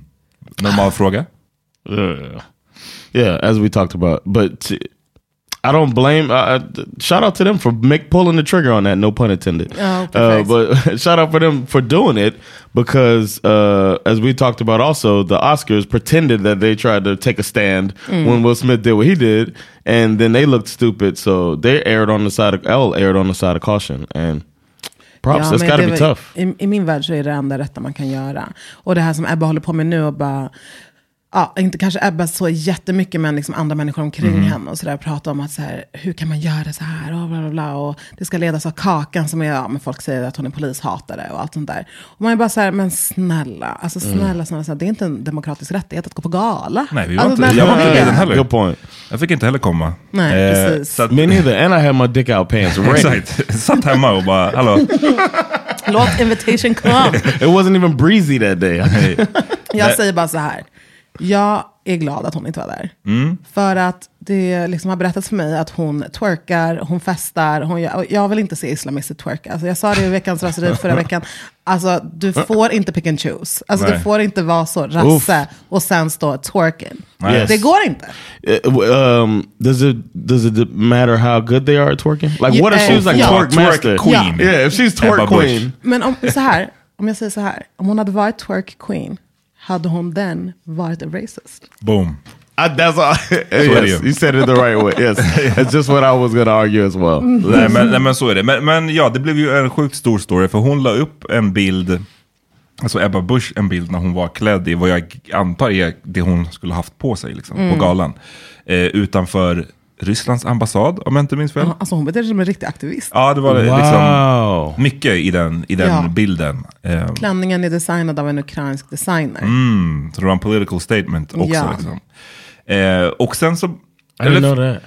Normal fråga. Yeah. yeah, as we talked about. But I don't blame. Uh, shout out to them for make pulling the trigger on that. No pun intended. Oh, uh, but shout out for them for doing it because, uh, as we talked about, also the Oscars pretended that they tried to take a stand Mm. when Will Smith did what he did, and then they looked stupid. So they aired on the side of L aired on the side of caution and. Props, Ja, that's men got to det be tough. I, I min värld så är det enda rätta man kan göra. Och det här som Ebba håller på med nu och bara, ja, inte kanske Ebba så jättemycket, men liksom andra människor omkring Mhm. henne och sådär pratar om att så här, hur kan man göra så här och bla bla bla. Och det ska ledas av Kakan som är, ja, men folk säger att hon är polishatare och allt sånt där. Och man är bara så här, men snälla, alltså Mm. snälla, snälla, snälla det är inte en demokratisk rättighet att gå på gala. Nej, vi var Alltså, inte, jag var inte det? med den heller. Good point. Jag fick inte heller komma. Nej, Eh, precis. så att, Me neither, and I had my dick out pants ready. Exakt. Satt hemma och bara, hallå. Låt invitation come. It wasn't even breezy that day. Jag säger bara så här. Jag är glad att hon inte var där. Mm. För att det liksom har berättats för mig att hon twerkar, hon festar. Hon, gör- jag vill inte se islamister twerka. Alltså jag sa det i veckans raseri förra veckan. Alltså du får inte pick and choose. Alltså du får inte vara så rasse och sen stå twerking. Yes. Det går inte. Uh, um, does it does it matter how good they are at twerking? Like, Yeah, what if she was like yeah. twerk Twerk queen. Yeah, if she's twerk queen. Men om, så här, om jag säger så här. Om hon hade varit twerk queen, hade hon den varit a racist? Boom. I, that's all. yes, you said it the right way. Yes, it's just what I was to argue as well. nej, men, nej men så är det. Men, men ja, det blev ju en sjukt stor story. För hon la upp en bild, alltså Ebba Busch, en bild när hon var klädd i vad jag antar är det hon skulle haft på sig liksom, Mm. på galan. Eh, utanför Rysslands ambassad, om jag inte minns fel. Alltså hon beter sig som en riktig aktivist. Ja, det var Wow. liksom mycket i den, i den Ja. bilden. Eh, Klänningen är designad av en ukrainsk designer. Mm, så det var en political statement också. Ja. Liksom. Eh, och sen så, that.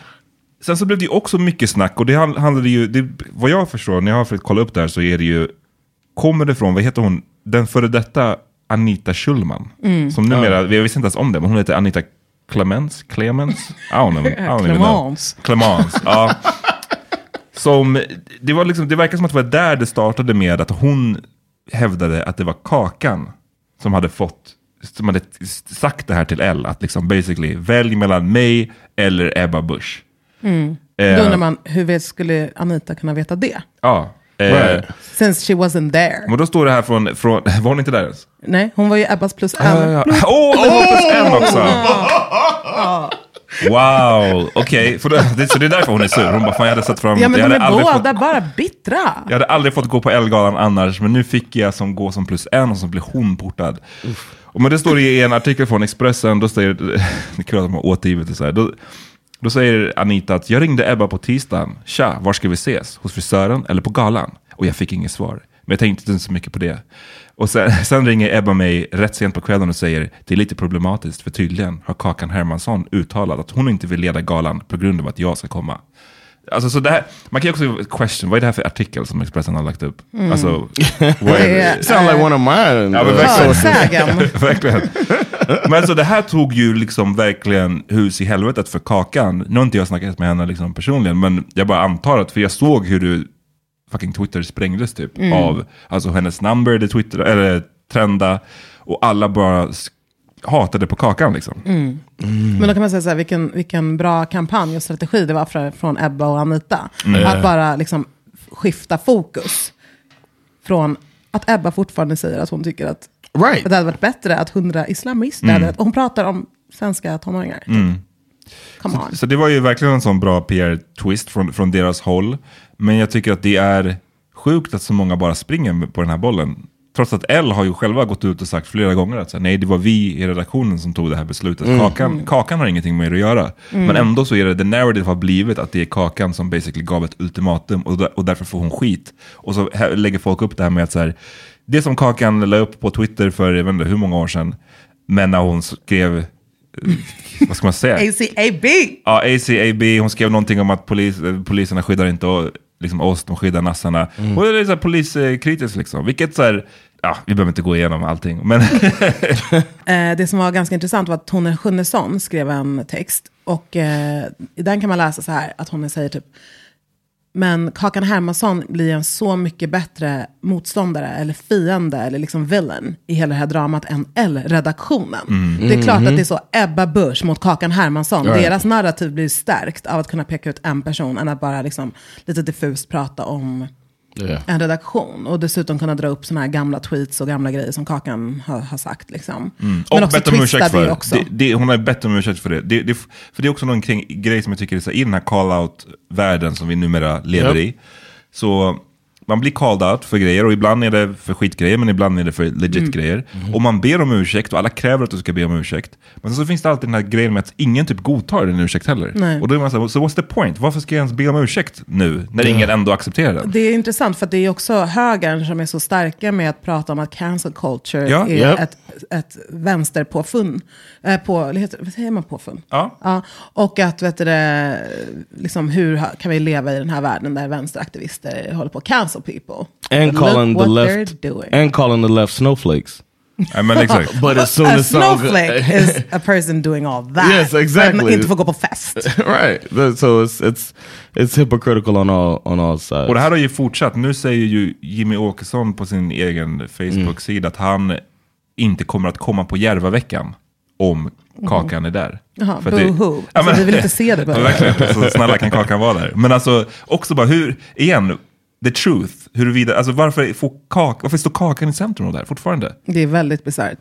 Sen så blev det ju också mycket snack och det hand- handlade ju, det, vad jag förstår, när jag har försökt kolla upp det här så är det ju, kommer det från, vad heter hon, den före detta Anita Schulman. Mm. Som numera, jag visste inte ens om det, men hon heter Anita Clemens, Clemens? I don't know. I don't even know. Clemence. Clemens, ja. Som, det, var liksom, det verkar som att det var där det startade med att hon hävdade att det var Kakan som hade fått som hade sagt det här till Elle, att liksom basically välj mellan mig eller Ebba Busch. Mm. Då Eh, undrar man, hur skulle Anita kunna veta det? Ja. Eh, Right. Since she wasn't there. Men då står det här från, från var hon inte där ens? Nej, hon var ju Ebbas plus en. Ja, ja, ja. Åh, det var plus en också! Wow, okej. Det- Så det är därför hon är sur. Hon bara, fan jag hade sett fram Ja, men jag de är båda fått, bara bittra. Jag hade aldrig fått gå på Ellegalan annars, men nu fick jag som gå som plus en och så blir hon portad. Och men det står i en artikel från Expressen, då säger, det är kul att de har återgivit det så här. Då, då säger Anita att jag ringde Ebba på tisdagen. Tja, var ska vi ses? Hos frisören eller på galan? Och jag fick inget svar. Men jag tänkte inte så mycket på det. Och sen, sen ringer Ebba mig rätt sent på kvällen och säger det är lite problematiskt för tydligen har Kakan Hermansson uttalat att hon inte vill leda galan på grund av att jag ska komma. Alltså, så det här, man kan ju också question, vad är det här för artikel som Expressen har lagt upp? Mm. Alltså, vad är det? Sound like one of mine. Ja, men verkligen. Verkligen. Men alltså det här tog ju liksom verkligen hus i helvetet för Kakan. Nu har inte jag snackat med henne liksom personligen, men jag bara antar att, för jag såg hur du fucking Twitter sprängdes typ Mm. av, alltså hennes number, det Twitter, eller trenda, och alla bara hatade på Kakan liksom. Mm. Men då kan man säga så här, vilken, vilken bra kampanj och strategi det var för, från Ebba och Anita. Mm. Att bara liksom skifta fokus. Från att Ebba fortfarande säger att hon tycker att Right. det hade varit bättre att hundra islamister Mm. hade... Och hon pratar om svenska tonåringar. Mm. Come on. Så det var ju verkligen en sån bra PR-twist från, från deras håll. Men jag tycker att det är sjukt att så många bara springer på den här bollen. Trots att L har ju själva gått ut och sagt flera gånger att så här, nej, det var vi i redaktionen som tog det här beslutet. Mm. Kakan, Mm. kakan har ingenting med det att göra. Mm. Men ändå så är det, the narrative har blivit att det är Kakan som basically gav ett ultimatum och, där- och därför får hon skit. Och så här, lägger folk upp det här med att så här, det som Kakan la upp på Twitter för jag vet inte hur många år sedan, men när hon skrev, eh, vad ska man säga? ACAB! Ja, ACAB, hon skrev någonting om att polis, poliserna skyddar inte liksom oss, de skyddar nassarna. Mm. Och det är så här poliskritiskt liksom. Vilket så här, ja, vi behöver inte gå igenom allting. Men Eh, det som var ganska intressant var att Tone Schunnesson skrev en text. Och eh, i den kan man läsa så här, att hon säger typ, men Kakan Hermansson blir en så mycket bättre motståndare eller fiende eller liksom villain i hela det här dramat än L-redaktionen. Mm. Det är klart att det är så Ebba Busch mot Kakan Hermansson. Right. Deras narrativ blir stärkt av att kunna peka ut en person än att bara liksom lite diffust prata om Yeah. en redaktion. Och dessutom kunna dra upp såna här gamla tweets och gamla grejer som Kakan har, har sagt. Liksom. Mm. Men Och också bett om ursäkt för det det. också. det. Hon har bett om ursäkt för det. det, det för det är också någon kring, grej som jag tycker är så här, i den här call-out-världen som vi numera lever Yep. i. Så man blir called out för grejer och ibland är det för skitgrejer men ibland är det för legit Mm. grejer. Och man ber om ursäkt och alla kräver att du ska be om ursäkt. Men så finns det alltid den här grejen med att ingen typ godtar din ursäkt heller. Nej. Och då är man så här, so what's the point? Varför ska jag ens be om ursäkt nu när ingen ändå accepterar den? Det är intressant för att det är också högern som är så starka med att prata om att cancel culture Ja. är Japp. ett, ett vänsterpåfund. Eh, på, vad säger man påfund? Ja. ja. Och att, vet du, liksom, hur kan vi leva i den här världen där vänsteraktivister håller på att cancel people? And Look calling what the left doing. and calling the left snowflakes. Ja, men exakt. But as soon a as some- snowflake is a person doing all that. Yes, exactly. Men inte får gå på fest. right. So it's it's it's hypocritical on all on all sides. Och det här har ju fortsatt. Nu säger ju Jimmy Åkesson på sin egen Facebook-sida att han inte kommer att komma på Järvaveckan om Kakan är där. Jaha, att det- boo-hoo. Alltså, vi vill inte se det. Ja, verkligen, så snälla kan Kakan vara där. Men alltså också bara hur, igen, the truth, huruvida, alltså varför, får kak, varför står Kakan i centrum av det här fortfarande? Det är väldigt bisarrt.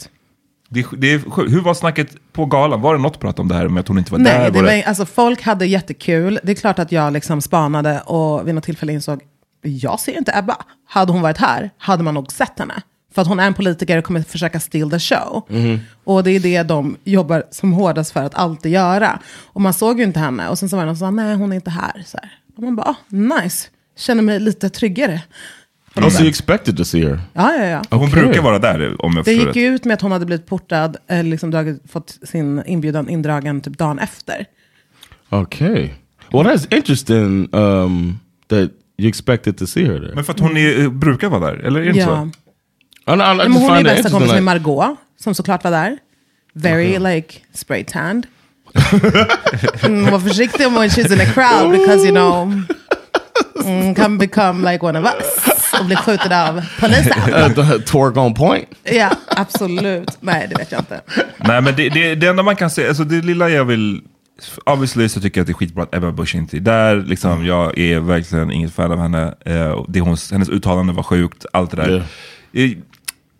Det, är- det är, sjukt. hur var snacket på galan? Var det något prat om det här med att hon inte var Nej, där? det Var var, alltså, folk hade jättekul. Det är klart att jag liksom spanade och vid något tillfälle insåg, jag ser inte Ebba. Hade hon varit här hade man nog sett henne. För att hon är en politiker och kommer försöka steal the show. Mhm. Och det är det de jobbar som hårdast för att alltid göra. Och man såg ju inte henne. Och sen så var det någon som sa, nej hon är inte här. Så här. Och man bara, ah, nice. Känner mig lite tryggare. Oh, so you expected to see her? Ja, ja, ja. Hon Okej. brukar vara där om jag Det gick ju ut med att hon hade blivit portad, eller liksom dragit, fått sin inbjudan indragen typ dagen efter. Okay. Well, that's interesting um, that you expected to see her there. Men för att hon är, brukar vara där, eller är det inte Ja. så? I, I, I Men hon är bästa kompis med Margot, som såklart var där. Very like spray tanned. mm, var försiktig om when she's in a crowd because you know, mm, can become like one of us. Och bli skjuten av polisen. Uh, twerk on point. Ja, absolut. Nej, det vet jag inte. Nej, men det, det, det enda man kan säga, alltså det lilla jag vill... Obviously så tycker jag att det är skitbra att Ebba Busch inte är där. Liksom, jag är verkligen inget fan av henne. Eh, det hon, hennes uttalande var sjukt, allt det där. Eh,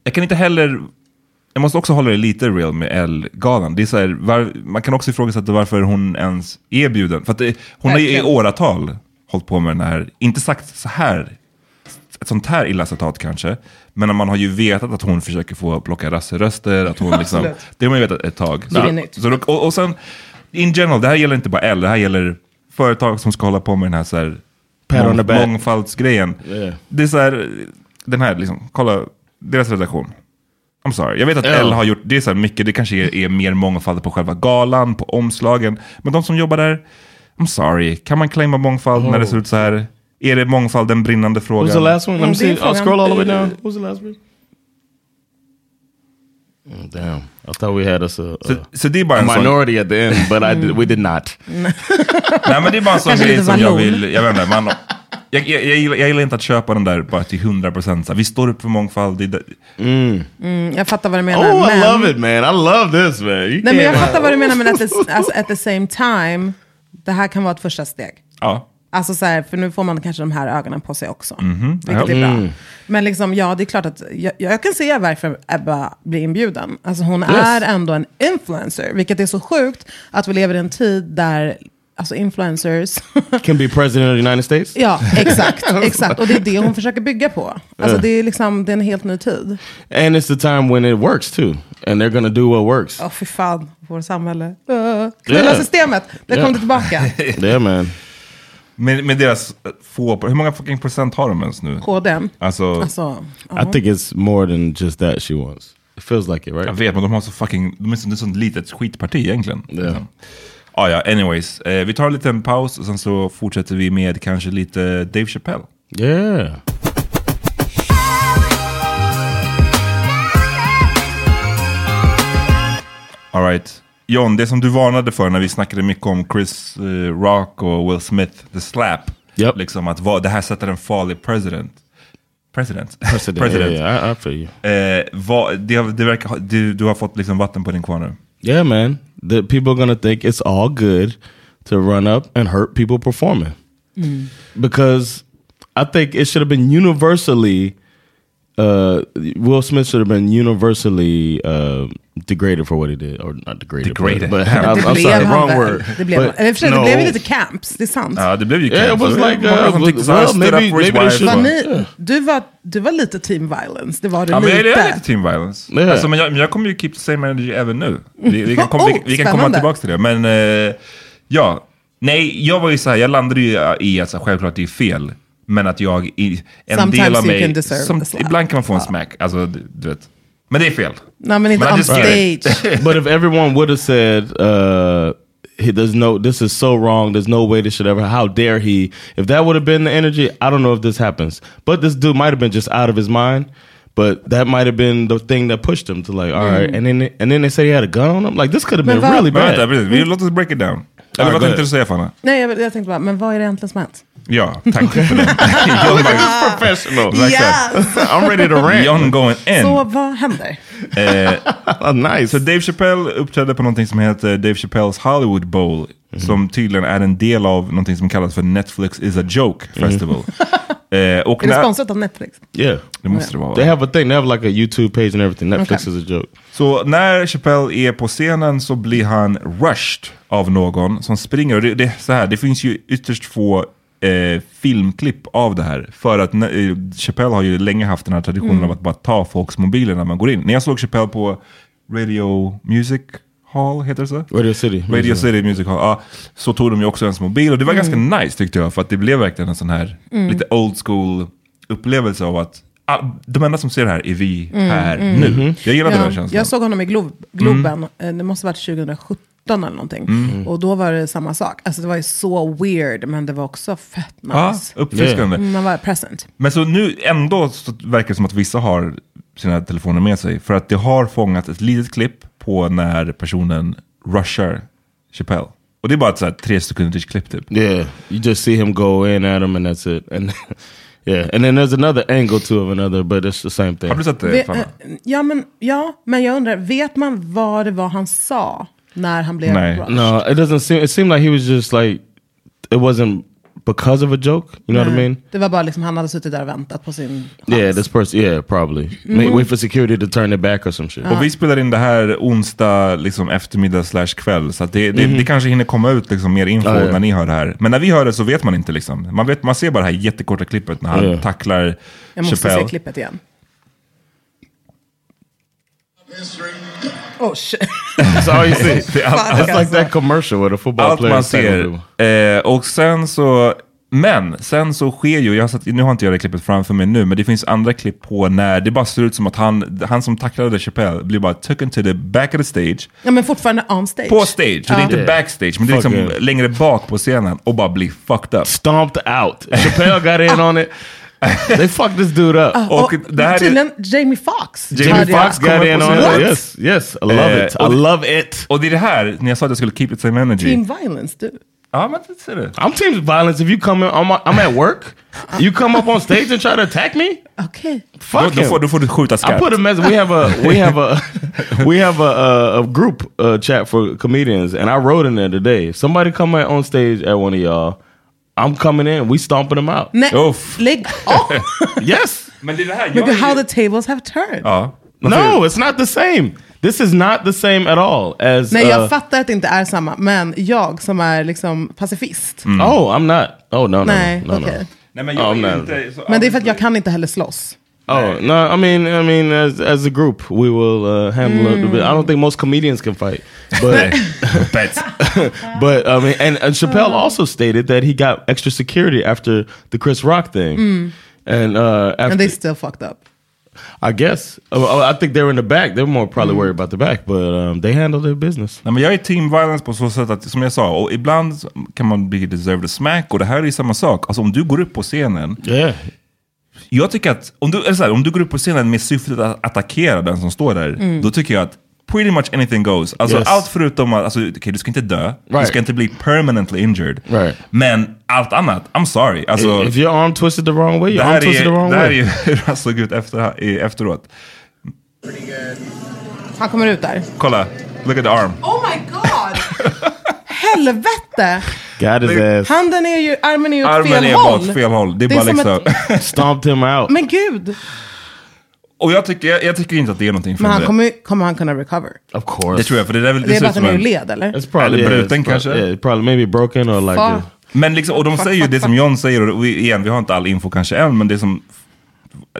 Jag kan inte heller... Jag måste också hålla det lite real med L-galan. Det är så här, var, man kan också ifrågasätta varför hon ens är bjuden. För att det, hon har ju i åratal hållit på med den här, inte sagt så här, ett sånt här illa citat kanske. Men man har ju vetat att hon försöker få plocka rasseröster, att hon liksom, det har man ju vetat ett tag. Så, då- och, och sen, in general, det här gäller inte bara L, det här gäller företag som ska hålla på med den här, så här back. mångfaldsgrejen. Yeah. Det är så här, den här liksom, kolla, deras redaktion. I'm sorry, jag vet att Ja. L har gjort, det är så här mycket, det kanske är, är mer mångfald på själva galan, på omslagen. Men de som jobbar där, I'm sorry, kan man claima mångfald när det ser ut så här? Är det mångfald en brinnande fråga? What was the last one? Let me Mm, det är see. I'll frågan. scroll all the way down. Was the last one? Mm, Damn. I thought we had us a, Så, så det är bara a sån, minority at the end, but I did, we did not. nej men det är bara en sån grej som jag vill, jag vet inte, man, jag, jag, jag, gillar, jag gillar inte att köpa den där bara till 100%. Så här, vi står upp för mångfald. Det, det, Mm, jag fattar vad du menar. Oh, I men, love it, man. I love this, man. You Nej, men jag fattar vad du menar, men at the, at the same time, det här kan vara ett första steg. ja. Alltså så här, för nu får man kanske de här ögonen på sig också. Mhm, Vilket ja. är bra. Mm. Men liksom, ja, det är klart att jag, jag kan se varför Ebba blir inbjuden. Alltså hon Yes. är ändå en influencer, vilket är så sjukt att vi lever i en tid där alltså influencers, Can be president of the United States? ja exakt, exakt. Och det är det hon försöker bygga på. Alltså det är liksom, det är en helt ny tid. And it's the time when it works too. And they're gonna do what works. Åh fy fan, vårt samhälle. Uh, knulla Yeah. systemet, där Yeah. kom det tillbaka. yeah, man. Med, med deras eh, få, hur många fucking procent har de ens nu? KD. Alltså, Alltså, I think it's more than just that she wants. It feels like it, jag right? vet, men de har så fucking, de är så, det är sånt litet skitparti egentligen. Ja. Liksom. Ah, ja, anyways. Eh, vi tar en liten paus och sen så fortsätter vi med kanske lite Dave Chappelle. Yeah. All right. John, det som du varnade för när vi snackade mycket om Chris eh, Rock och Will Smith, the slap. Yep. Liksom att vad, det här sätter en farlig president. President? President. Yeah, yeah, I, I feel you. Eh, vad, det, det verkar, du, du har fått liksom vatten på din kvarn nu. Yeah, man. The people are gonna think it's all good to run up and hurt people performing. Mm. Because I think it should have been universally uh, Will Smith should have been universally uh, degraded for what he did, or not degraded, Degraded. But, but Det I'm, I'm blev sorry, wrong word. Det blev, But eller för no. det blev ju lite camps, det är sant. Ja, det blev ju Yeah, it was like, många uh, som tyckte så här, well, stood maybe- maybe they should- Var ni, du, var, du var lite team violence, det var du Ja, men lite. jag är lite team violence. Yeah. Alltså, men, jag, men jag kommer ju keep the same energy även nu. Vi, vi kan, kom, vi, Oh, vi kan komma tillbaka till det. Men eh, ja, nej, jag var ju så här, jag landade ju i att så här, självklart det är fel. Men att jag, i, en Sometimes del av mig, som, ibland kan man få en smack. Alltså, du, du vet. Men det är fel. Nej men inte on stage. but if everyone would have said, uh, he, "There's no, this is so wrong. There's no way this should ever. How dare he?" If that would have been the energy, I don't know if this happens. But this dude might have been just out of his mind. But that might have been the thing that pushed him to like, all right. And then and then they said he had a gun on him. Like this could have been really bad. låt oss break it down. Eller vad tänkte du säga Fanna? Nej jag, jag tänkte bara, men vad är det egentligen som har hänt? Ja, tack för det. John bara, Professional. Exakt. I'm ready to rant. John going in. Så vad händer? Eh, nice. Så Dave Chappelle uppträdde på någonting som heter Dave Chappelles Hollywood Bowl. Som tydligen är en del av någonting som kallas för Netflix is a joke festival. Eh, och Är det sponsrat av Netflix? Yeah. det måste det vara. They have a thing. They have like a YouTube page and everything. Netflix Okay. is a joke. Så när Chappelle är på scenen så blir han rushed av någon som springer. Och det, det, så här, det finns ju ytterst få eh, filmklipp av det här. För att eh, Chappelle har ju länge haft den här traditionen av att bara ta folks mobiler när man går in. När jag såg Chappelle på Radio Music Hall, heter det så? Radio City. Radio City Music Hall, ja, så tog de ju också ens mobil. Och det var ganska nice tyckte jag, för att det blev verkligen en sån här lite old school upplevelse av att ah, de enda som ser det här är vi här nu. Jag gillade den Ja, känslan. jag såg honom i Glo Globen, Eh, det måste ha varit 2017 eller någonting. Mm. Och då var det samma sak. Alltså det var ju så weird, men det var också fett Ja, nice. uppfriskande. Mm, Man var present. Men så nu ändå så verkar det som att vissa har sina telefoner med sig. För att det har fångat ett litet klipp på när personen rushar Chappelle. Och det är bara ett så här tre sekunders klipp typ. Yeah, you just see him go in at him and that's it. And yeah, and then there's another angle to of another, but it's the same thing. Har du sett det? Ve- Fanna? eh, ja, men, ja, men jag undrar, vet man vad det var han sa när han blev Nej. rushed? No, it doesn't seem. It seemed like he was just like it wasn't because of a joke. You know what I Nej. mean? Det var bara liksom, han hade suttit där och väntat på sin Yeah, this person. Yeah, probably. May- Wait for security to turn it back or some shit. Och vi spelar in det här onsdag liksom eftermiddag slash kväll. Så att det, det, det kanske hinner komma ut liksom mer info. Ja, ja. när ni hör det här. Men när vi hör det så vet man inte. Liksom. Man, vet, man ser bara det här jättekorta klippet när han Ja. tacklar Jag måste Chappelle. se klippet igen. Oh shit. That's all you see. It's like that commercial where the football Allt player man ser. Eh, och sen så, men sen så sker ju, jag har sett, nu har inte jag det klippet framför mig nu, men det finns andra klipp på när det bara ser ut som att han, han som tacklade Chappelle blir bara taken to the back of the stage. Ja, men fortfarande on stage. På stage, så det är inte Ja. backstage, men det är liksom längre bak på scenen och bara blir fucked up. Stomped out. Chappelle got in on it. They fucked this dude up. Och, Och det här är- Jamie Foxx. Jamie. Foxx got kommer in på on it. Yes, yes. I love Eh, it. I det- love it. Och det är det här, när jag sa att jag skulle keep it same energy. Team violence, du. Ja, men det ser du. I'm team violence. If you come in, I'm, I'm at work. You come up on stage and try to attack me. Då, Fuck då, him. får, då får du skjuta I skarpt. put a message. We have a we have a we have a, a, a group uh, chat for comedians, and I wrote in there today. If somebody come on stage at one of y'all, I'm coming in. We stomping them out. Nej, Uff. lägg av! Yes. Men det är det här, Look at how the tables have turned. Ja. No, it's not the same. This is not the same at all as. Nej, jag uh, fattar att det inte är samma, men jag som är liksom pacifist. Oh, I'm not. Oh no, no, Nej, no, no, okej. no. Nej, men Oh, jag är man. inte... Så, Men det är för att jag kan inte heller slåss. Oh no! I mean, I mean, as as a group, we will uh, handle it a bit. I don't think most comedians can fight, but Bet. but I mean, and, and Chappelle also stated that he got extra security after the Chris Rock thing, and uh, after And they still fucked up. I guess uh, I think they were in the back. They were more probably worried about the back, but um, they handled their business. Nej, men jag är team violence på så sätt att, som jag sa, och ibland kan man bli deserved a smack och det här är samma sak. Alltså om du går upp på scenen, Yeah, jag tycker att om du, eller så här, om du går upp på scenen med syftet att attackera den som står där, då tycker jag att pretty much anything goes. Alltså Yes. allt förutom att, alltså, okej, du ska inte dö, du Right. ska inte bli permanently injured. Right. Men allt annat, I'm sorry. Alltså, if your arm twisted the wrong way, det your arm twisted är, the wrong det här way. är hur han såg ut efter, efteråt. Han kommer ut där. Kolla, look at the arm. Oh my god! Helvete! Handen är ju, armen är ju åt Armen fel är håll. bak fel håll. Det är, Det är bara som liksom... stomped him out. Men gud! Och jag tycker, jag, jag tycker inte att det är någonting för Men han det. kommer, kommer han kunna recover? Of course, Det tror jag, för det där är väl... Det är ser bara att han är ur en- led, eller? It's probably Eller yeah, bruten it's pro- kanske? Yeah, probably maybe broken or like. A- Men liksom, och de säger ju det som John säger, och vi, igen, vi har inte all info kanske än, men det som,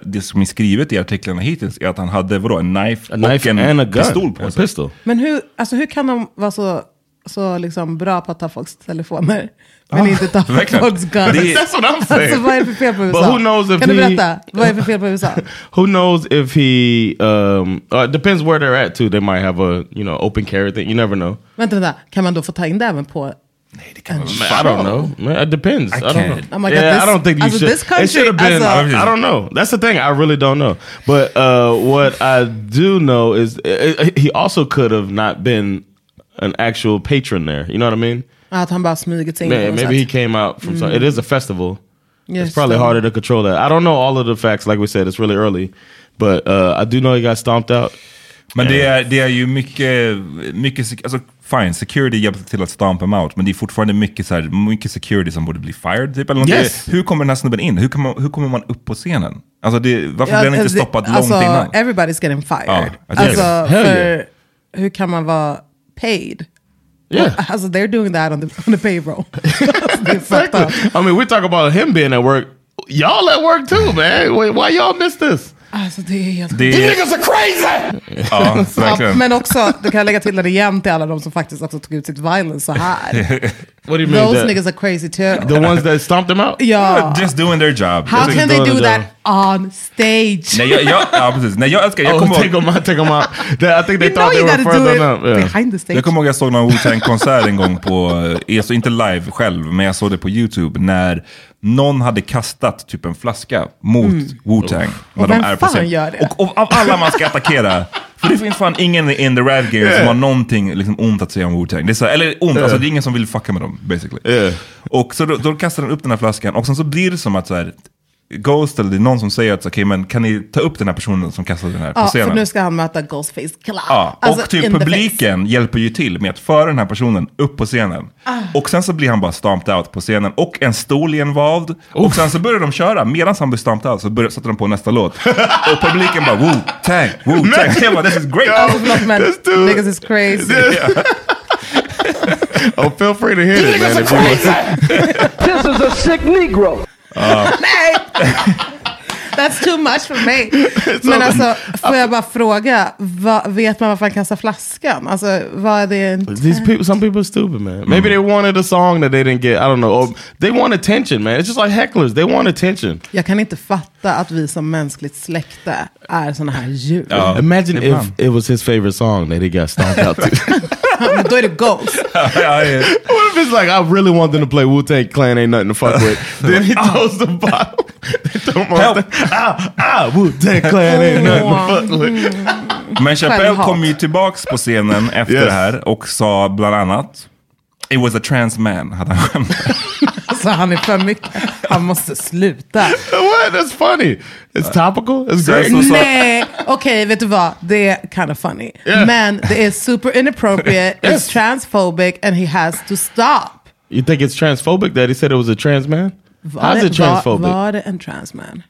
det som är skrivet i artiklarna hittills är att han hade vadå, en knife, a knife och en and a gun, pistol på sig. pistol. Men hur, alltså, hur kan de vara så, så liksom bra på att ta folks telefoner? Men inte ta verkligen. folks guns? Det är- That's what I'm saying. Alltså vad är det för fel på But USA? who knows if kan du he- berätta? Vad är det för fel på USA? Who knows if he? Um, uh, it depends where they're at too. They might have a you know open carry thing. You never know. Vänta, vänta. Kan man då få ta in det även på... Man, I don't know. Man, it depends. I, don't know. can't. Oh God, yeah, this- I don't think you should. this country it should have been. as a- I don't know. That's the thing. I really don't know. But uh, what I do know is uh, he also could have not been an actual patron there. You know what I mean? Att han bara smugit sig in något maybe he came out from. Some, it is a festival. Yes, it's probably so- harder to control that. I don't know all of the facts. Like we said, it's really early. But uh, I do know he got stomped out. Men det är, det är ju mycket, mycket alltså fine, security hjälpte till att stamp him out, men det är fortfarande mycket, så här, mycket security som borde bli fired. Typ, eller. Yes. Hur kommer den här snubben in? Hur, man, hur kommer man upp på scenen? Alltså det, varför blir han inte det- stoppad alltså, långt innan? Everybody's getting fired. Ja, alltså. Hell för hur kan man vara paid? Yeah. Alltså they're doing that on the, on the payroll. alltså, det är fucked up. I mean, we talk about him being at work. Y'all at work too, man. Wait, why y'all miss this? Alltså det är helt Det You är, are crazy! ja, Ja, verkligen. men också, du kan lägga till det igen till alla de som faktiskt också tog ut sitt violence så här. What do you mean? Those that- niggas are crazy too. The ones that stomped him out? Ja. Just doing their job. How Just can they do that on stage? Nej, jag, jag, ja, precis. Nej, jag älskar, jag Oh, kommer take ihåg, them out, take them out. They- I think they You thought know they you were gotta further do it enough. Yeah. behind the stage. jag kommer ihåg jag såg någon Wu-Tang-konsert en gång på, eh, alltså inte live själv, men jag såg det på YouTube när någon hade kastat typ en flaska mot Wu-Tang. Mm. Och de vem är på fan scen. gör det? Och, och av alla man ska attackera, för det finns fan ingen in the rad game som har någonting liksom, ont att säga om Wu-Tang. Det är så, eller ont, alltså det är ingen som vill fucka med dem basically. Yeah. Och så då, då kastar den upp den här flaskan och sen så blir det som att så här, Ghost eller det är någon som säger att okej men kan ni ta upp den här personen som kastade den här på Ja, scenen? för nu ska han möta Ghostface Club. Ja, Alltså, och typ in the publiken hjälper ju till med att föra den här personen upp på scenen. Ah. Och sen så blir han bara stomped out på scenen och en stol är involved. Och sen så börjar de köra, medan han blir stomped out så börjar, sätter de på nästa låt. och publiken bara woo, tag, woo, tag. Jag bara this is great. Alltså förlåt men niggas is crazy. Oh, feel free to hit it, man. If you want. This is a sick Negro. Nej! That's too much for me. Men alltså, får jag bara fråga, vad, vet man varför han kastar flaskan? Alltså, vad är det? These people, some people are stupid, man. Maybe they wanted a song that they didn't get. I don't know. Or they want attention, man. It's just like hecklers. They want attention. Jag kan inte fatta att vi som mänskligt släkte är såna här djur. Imagine if it was his favorite song that he got stomped out to. Då är det Ghost. What if it's like I really want them to play Wu Tang Clan ain't nothing to fuck with? then he throws the bottle. they throw him. Ah, ah, Wu Tang Clan ain't nothing to fuck with. Men Chappelle kom ju tillbaks på scenen efter Yes. det här och sa bland annat It was a trans man, hade han skämt. Alltså han är för mycket. Han måste sluta. What? That's funny. It's topical. It's great. Nej, okej vet du vad? Det är kind of funny. Yeah. Men det är super inappropriate, Yes. it's transphobic and he has to stop. You think it's transphobic that he said it was a trans man? Var How's det, it transphobic? Var, var det en transman?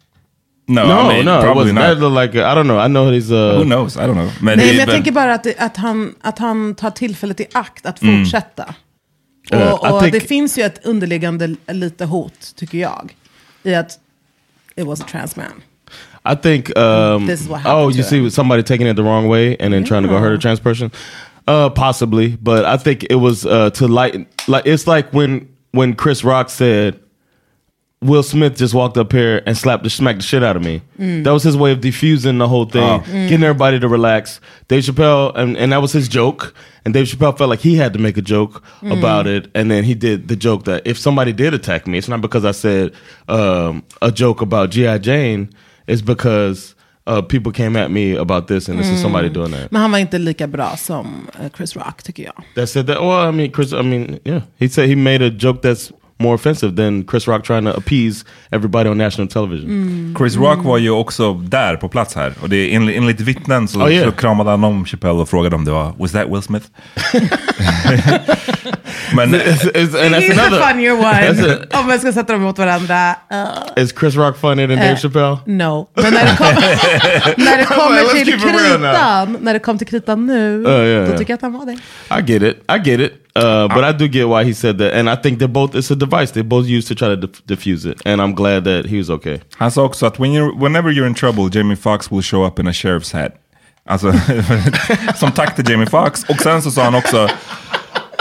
No, no, I mean, no, it probably was not. like a, I don't know. I know he's uh, Who knows? I don't know. Men Nej, det- men jag men- tänker bara att, det, att, han, att han tar tillfället i akt att Mm. fortsätta. Uh, Och, I och think- det finns ju ett underliggande lite hot, tycker jag, i att it was a trans man. I think. Um, This is what oh, you see somebody taking it the wrong way and then trying to go hurt a trans person. Uh, possibly, but I think it was uh, to lighten. Like it's like when when Chris Rock said. Will Smith just walked up here and slapped the smacked the shit out of me. Mm. That was his way of defusing the whole thing, getting everybody to relax. Dave Chappelle, and, and that was his joke. And Dave Chappelle felt like he had to make a joke Mm. about it, and then he did the joke that if somebody did attack me, it's not because I said um, a joke about GI Jane. It's because uh, people came at me about this, and this is somebody Mm. doing that. Men han var inte lika bra som eh, Chris Rock, tycker jag. That said that. Well, I mean, Chris. I mean, yeah. He said he made a joke that's more offensive than Chris Rock trying to appease everybody on national television. Mm. Chris Rock var ju också där på plats här. Och det är enligt, enligt vittnen så, Oh, yeah. så kramade han om Chappelle och frågade om det var Was that Will Smith? Men It's- it's- and that's He's another. the funnier one. a- Om jag ska sätta dem mot varandra. Uh, Is Chris Rock funnier than Dave Eh, Chappelle? no. Men när det, kom, när det kommer Let's till kritan, när det kom till kritan nu, Uh, yeah, då yeah. tycker jag att han var det. I get it. I get it. Uh, but I do get why he said that, and I think they're both. It's a device they both use to try to dif- diffuse it, and I'm glad that he was okay. han sa också att when you're, whenever you're in trouble Jamie Foxx will show up in a sheriff's hat. Alltså, som tack till Jamie Foxx. Och sen så sa han också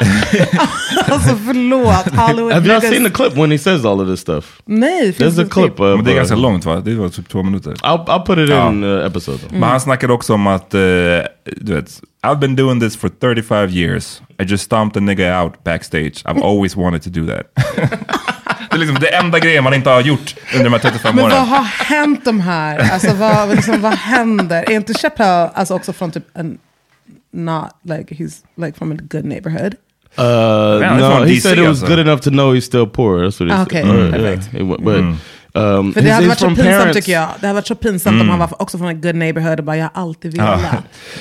Alltså förlåt, Hollywood Have y'all niggas- seen the clip when he says all of this stuff? Nej, There's a clip. Of, Men det är ganska uh, långt va? Det var typ två minuter. I'll, I'll put it Ja. in uh, episode. Men han snackade också om att, eh, du vet, I've been doing this for 35 years. I just stomped a nigga out backstage. I've always wanted to do that. det är liksom det enda grejen man inte har gjort under de här 35 Men åren. vad har hänt de här? Alltså vad, liksom, vad händer? Är inte Chappelle alltså också från typ en, not like he's like from a good neighborhood? Uh, Man, no, he DC said it was also. good enough to know he's still poor. That's what he Ah, said. okay, Uh, perfect. yeah. Wa- but, um, För det hade varit så from pinsamt parents- tycker jag. Det hade varit så pinsamt om han var också från en good neighborhood och bara jag har alltid Ja. velat.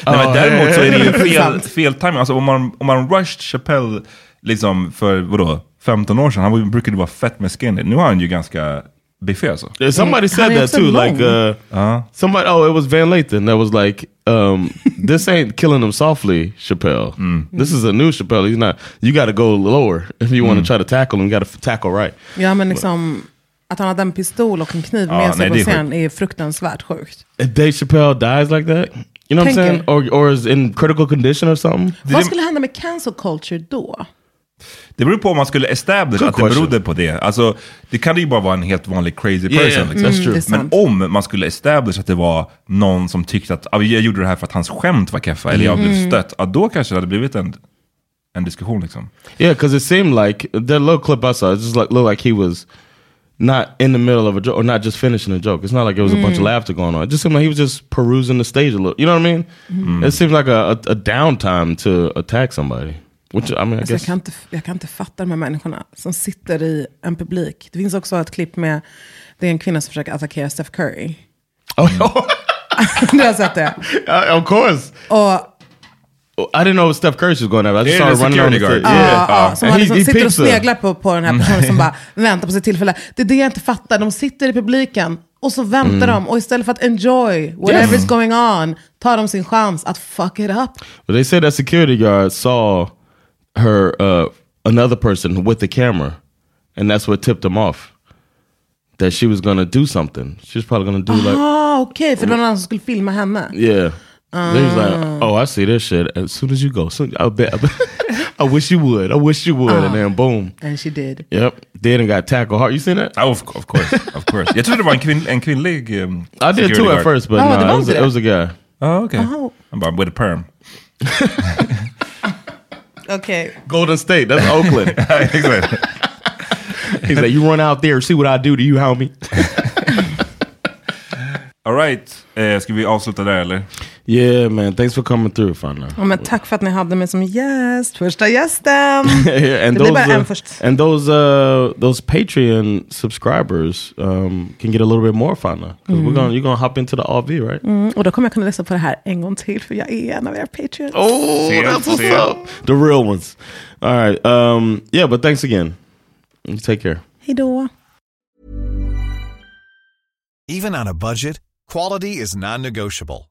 Nej, men däremot så är det ju fel, fel timing. Alltså om man, om man rushed Chappelle liksom för vadå, 15 år sedan, han brukade vara fett med skinny. Nu har han ju ganska biffig alltså. Yeah, somebody said that too. Like uh, Ja. somebody. Oh, it was Van Lathan that was like, um, "This ain't killing him softly, Chappelle. This is a new Chappelle. He's not. You got to go lower if you want to try to tackle him. You got to tackle right." Ja men liksom, att han hade en pistol och en kniv med sig nej, på det är scen är fruktansvärt sjukt. If Dave Chappelle dies like that, you know what I'm Tänker. saying, or or is in critical condition or something. Vad skulle hända med cancel culture då? Det beror på om man skulle establish att det berodde på det. Alltså, det kan ju bara vara en helt vanlig crazy Yeah, person. yeah, liksom. that's true. Mm, Men om man skulle establish att det var någon som tyckte att jag gjorde det här för att hans skämt var keffa, eller jag blev Mm. stött, ja, då kanske det hade blivit en, en diskussion. Liksom. Yeah, because it seemed like that little clip I saw, it just like looked like he was not in the middle of a joke or not just finishing a joke. It's not like it was a bunch of Mm. laughter going on. It just seemed like he was just perusing the stage a little. You know what I mean? Mm. It seemed like a, a, a downtime to attack somebody. Which I mean, I Alltså jag, kan inte, jag kan inte fatta de här människorna som sitter i en publik. Det finns också ett klipp med, det är en kvinna som försöker attackera Steph Curry. du har sett det? Uh, of course. Och I didn't know Steph Curry was going after. I just Yeah, saw her running on the stage. guard. Yeah. Ja, ja, som han he- liksom he sitter och sneglar på, på den här personen som bara väntar på sitt tillfälle. Det är det jag inte fattar. De sitter i publiken och så väntar Mm. de. Och istället för att enjoy whatever is going on, tar de sin chans att fuck it up. But they said that security guard saw her, uh, another person with the camera, and that's what tipped him off. That she was gonna do something. She was probably gonna do like, Ah, okej, för det var någon som skulle filma henne. yeah. They was like, Ah. oh, I see this shit. As soon as you go, soon, I bet. I wish you would. I wish you would. And then boom. And she did. Yep. Did and got tackled hard. You seen that? Oh, of, of course, of course. Jag trodde det var en, kvinn, en kvinnlig um, I did security too at guard. first, but Oh, no, it was, inte it was a guy. Oh, okay. Oh. I'm bara, with a perm. Okej. Golden State. That's Oakland. Exakt. He's like, you run out there, see what I do to you, homie. All right. Eh, ska vi avsluta där eller? Yeah, man. Thanks for coming through, Fana. Ja, men tack för att ni hade mig som gäst. Första gästen. yeah, and det blir those bara en uh, först. and those uh, those Patreon subscribers um, can get a little bit more Fana. 'Cause We're gonna you're gonna hop into the AV, right? Mm, och då kommer jag kunna lyssna på det här en gång till, för jag är en av era patreons. Oh, See ya, that's what's see ya. up. The real ones. All right. Um, yeah, but thanks again. You take care. Hej då. Even on a budget, quality is non-negotiable.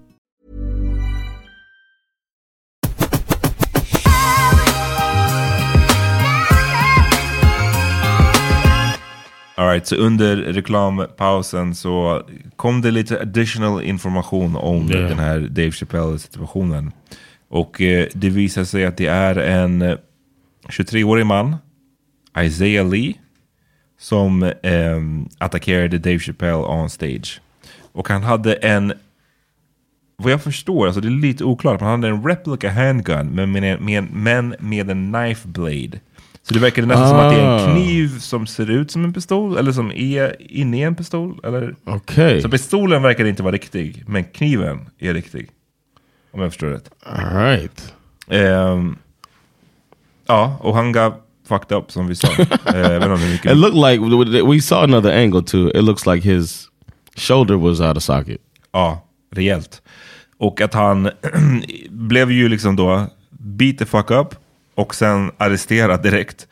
All right, så under reklampausen så kom det lite additional information om Yeah. den här Dave Chappelle-situationen. Och eh, det visar sig att det är en eh, 23-årig man, Isaiah Lee, som eh, attackerade Dave Chappelle on stage. Och han hade en, vad jag förstår, alltså det är lite oklart, men han hade en replica handgun, men med, med, men med en knife blade. Så det verkar nästan som att det är en Ah. kniv som ser ut som en pistol, eller som är inne i en pistol. Eller? Okay. Så pistolen verkar inte vara riktig, men kniven är riktig. Om jag förstår rätt. All right. Ehm, ja, och han gav fucked up som vi sa. Eh, It looked like we saw another angle too. It looks like his shoulder was out of socket. Ja, rejält. Och att han blev ju liksom då beat the fuck up och sen arresterad direkt.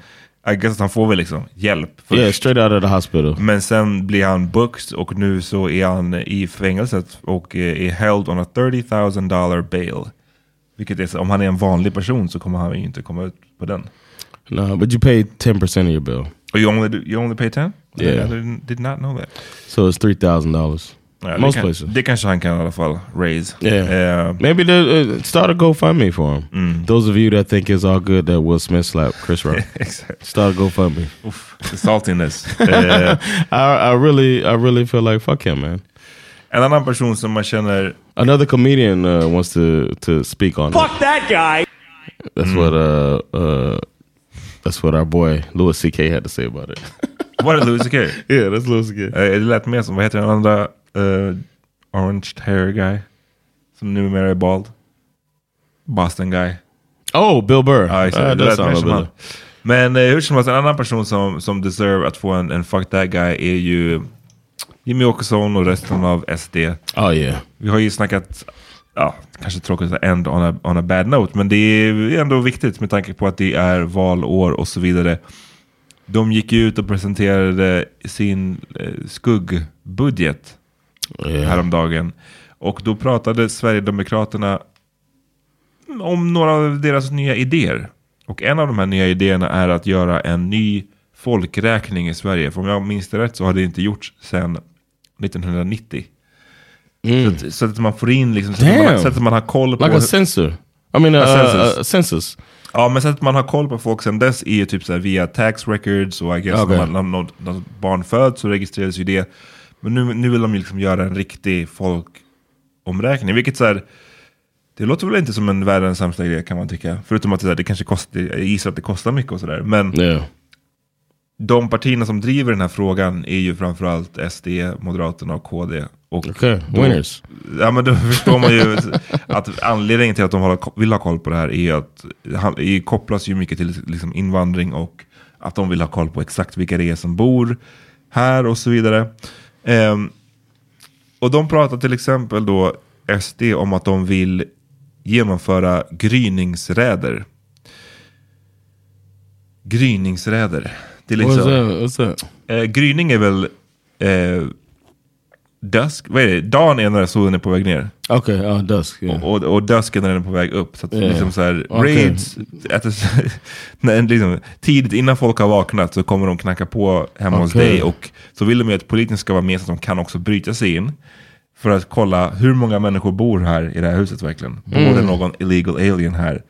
I guess att han får väl liksom hjälp först. Yeah, straight out of the hospital. Men sen blir han booked och nu så är han i fängelset och eh, är held on a 30 000 dollar bail. Vilket är, så- om han är en vanlig person så kommer han ju inte komma ut på den. No, but you pay 10% of your bill. Oh, you only, do- you only pay 10? Yeah. I did not know that. So it's $3,000. Ja, Most det, kan, places. det kanske han kan i alla fall raise. Yeah. Eh, Maybe the, uh, start a GoFundMe for him. Mm. Those of you that think it's all good that Will Smith slapped Chris Rock. Exakt. Start a GoFundMe. Oof, the saltiness. Eh, I, I really, I really feel like fuck him, man. en annan person som man känner... Another comedian uh, wants to to speak on it. Fuck that guy. That's what uh uh that's what our boy Louis C.K. had to say about it. Var det Louis CK? yeah, that's Louis C.K. Eh, det lät mer som, vad heter den andra eh, orange hair guy? Som numera är bald. Boston guy. Oh, Bill Burr. Ja, exakt. Uh, det lät mer sounds som han. Men eh, hur som helst, en annan person som, som deserve att få en, en fuck that guy är ju Jimmy Åkesson och resten av SD. Oh yeah. Vi har ju snackat, ja, kanske tråkigt att end on a, on a bad note, men det är ändå viktigt med tanke på att det är valår och så vidare. De gick ju ut och presenterade sin eh, skuggbudget Yeah. häromdagen. Och då pratade Sverigedemokraterna om några av deras nya idéer. Och en av de här nya idéerna är att göra en ny folkräkning i Sverige. För om jag minns det rätt så har det inte gjorts sedan 1990. Så, att, så att man får in liksom, så att man, så att man har koll på... Like a censor. I mean, uh, A census. uh, census. Ja, men så att man har koll på folk sen dess är ju typ så via tax records och I guess Okej. när, när något, när barn föds så registreras ju det. Men nu, nu vill de ju liksom göra en riktig folkomräkning, vilket så här, det låter väl inte som en världens sämsta idé kan man tycka. Förutom att det, här, det kanske kostar, jag gissar att det kostar mycket och sådär. Men Yeah. de partierna som driver den här frågan är ju framförallt SD, Moderaterna och KD. Och Okay, då- winners. Ja men då förstår man ju att anledningen till att de vill ha koll på det här är att det kopplas ju mycket till liksom invandring och att de vill ha koll på exakt vilka det är som bor här och så vidare. Ehm, och de pratar till exempel då SD om att de vill genomföra gryningsräder. Gryningsräder. Det är What's liksom, that? What's that? Eh, gryning är väl eh, dusk? Vad är det? Dagen är när solen är på väg ner. Okay, uh, dusk. Yeah. Och, och dusk är när den är på väg upp. Så att Yeah. liksom så här, Okej. raids, att när, liksom, tidigt innan folk har vaknat så kommer de knacka på hemma hos Okej. dig. Och så vill de ju att polisen ska vara med så att de kan också bryta sig in. För att kolla hur många människor bor här i det här huset verkligen. Bor Mm. det någon illegal alien här?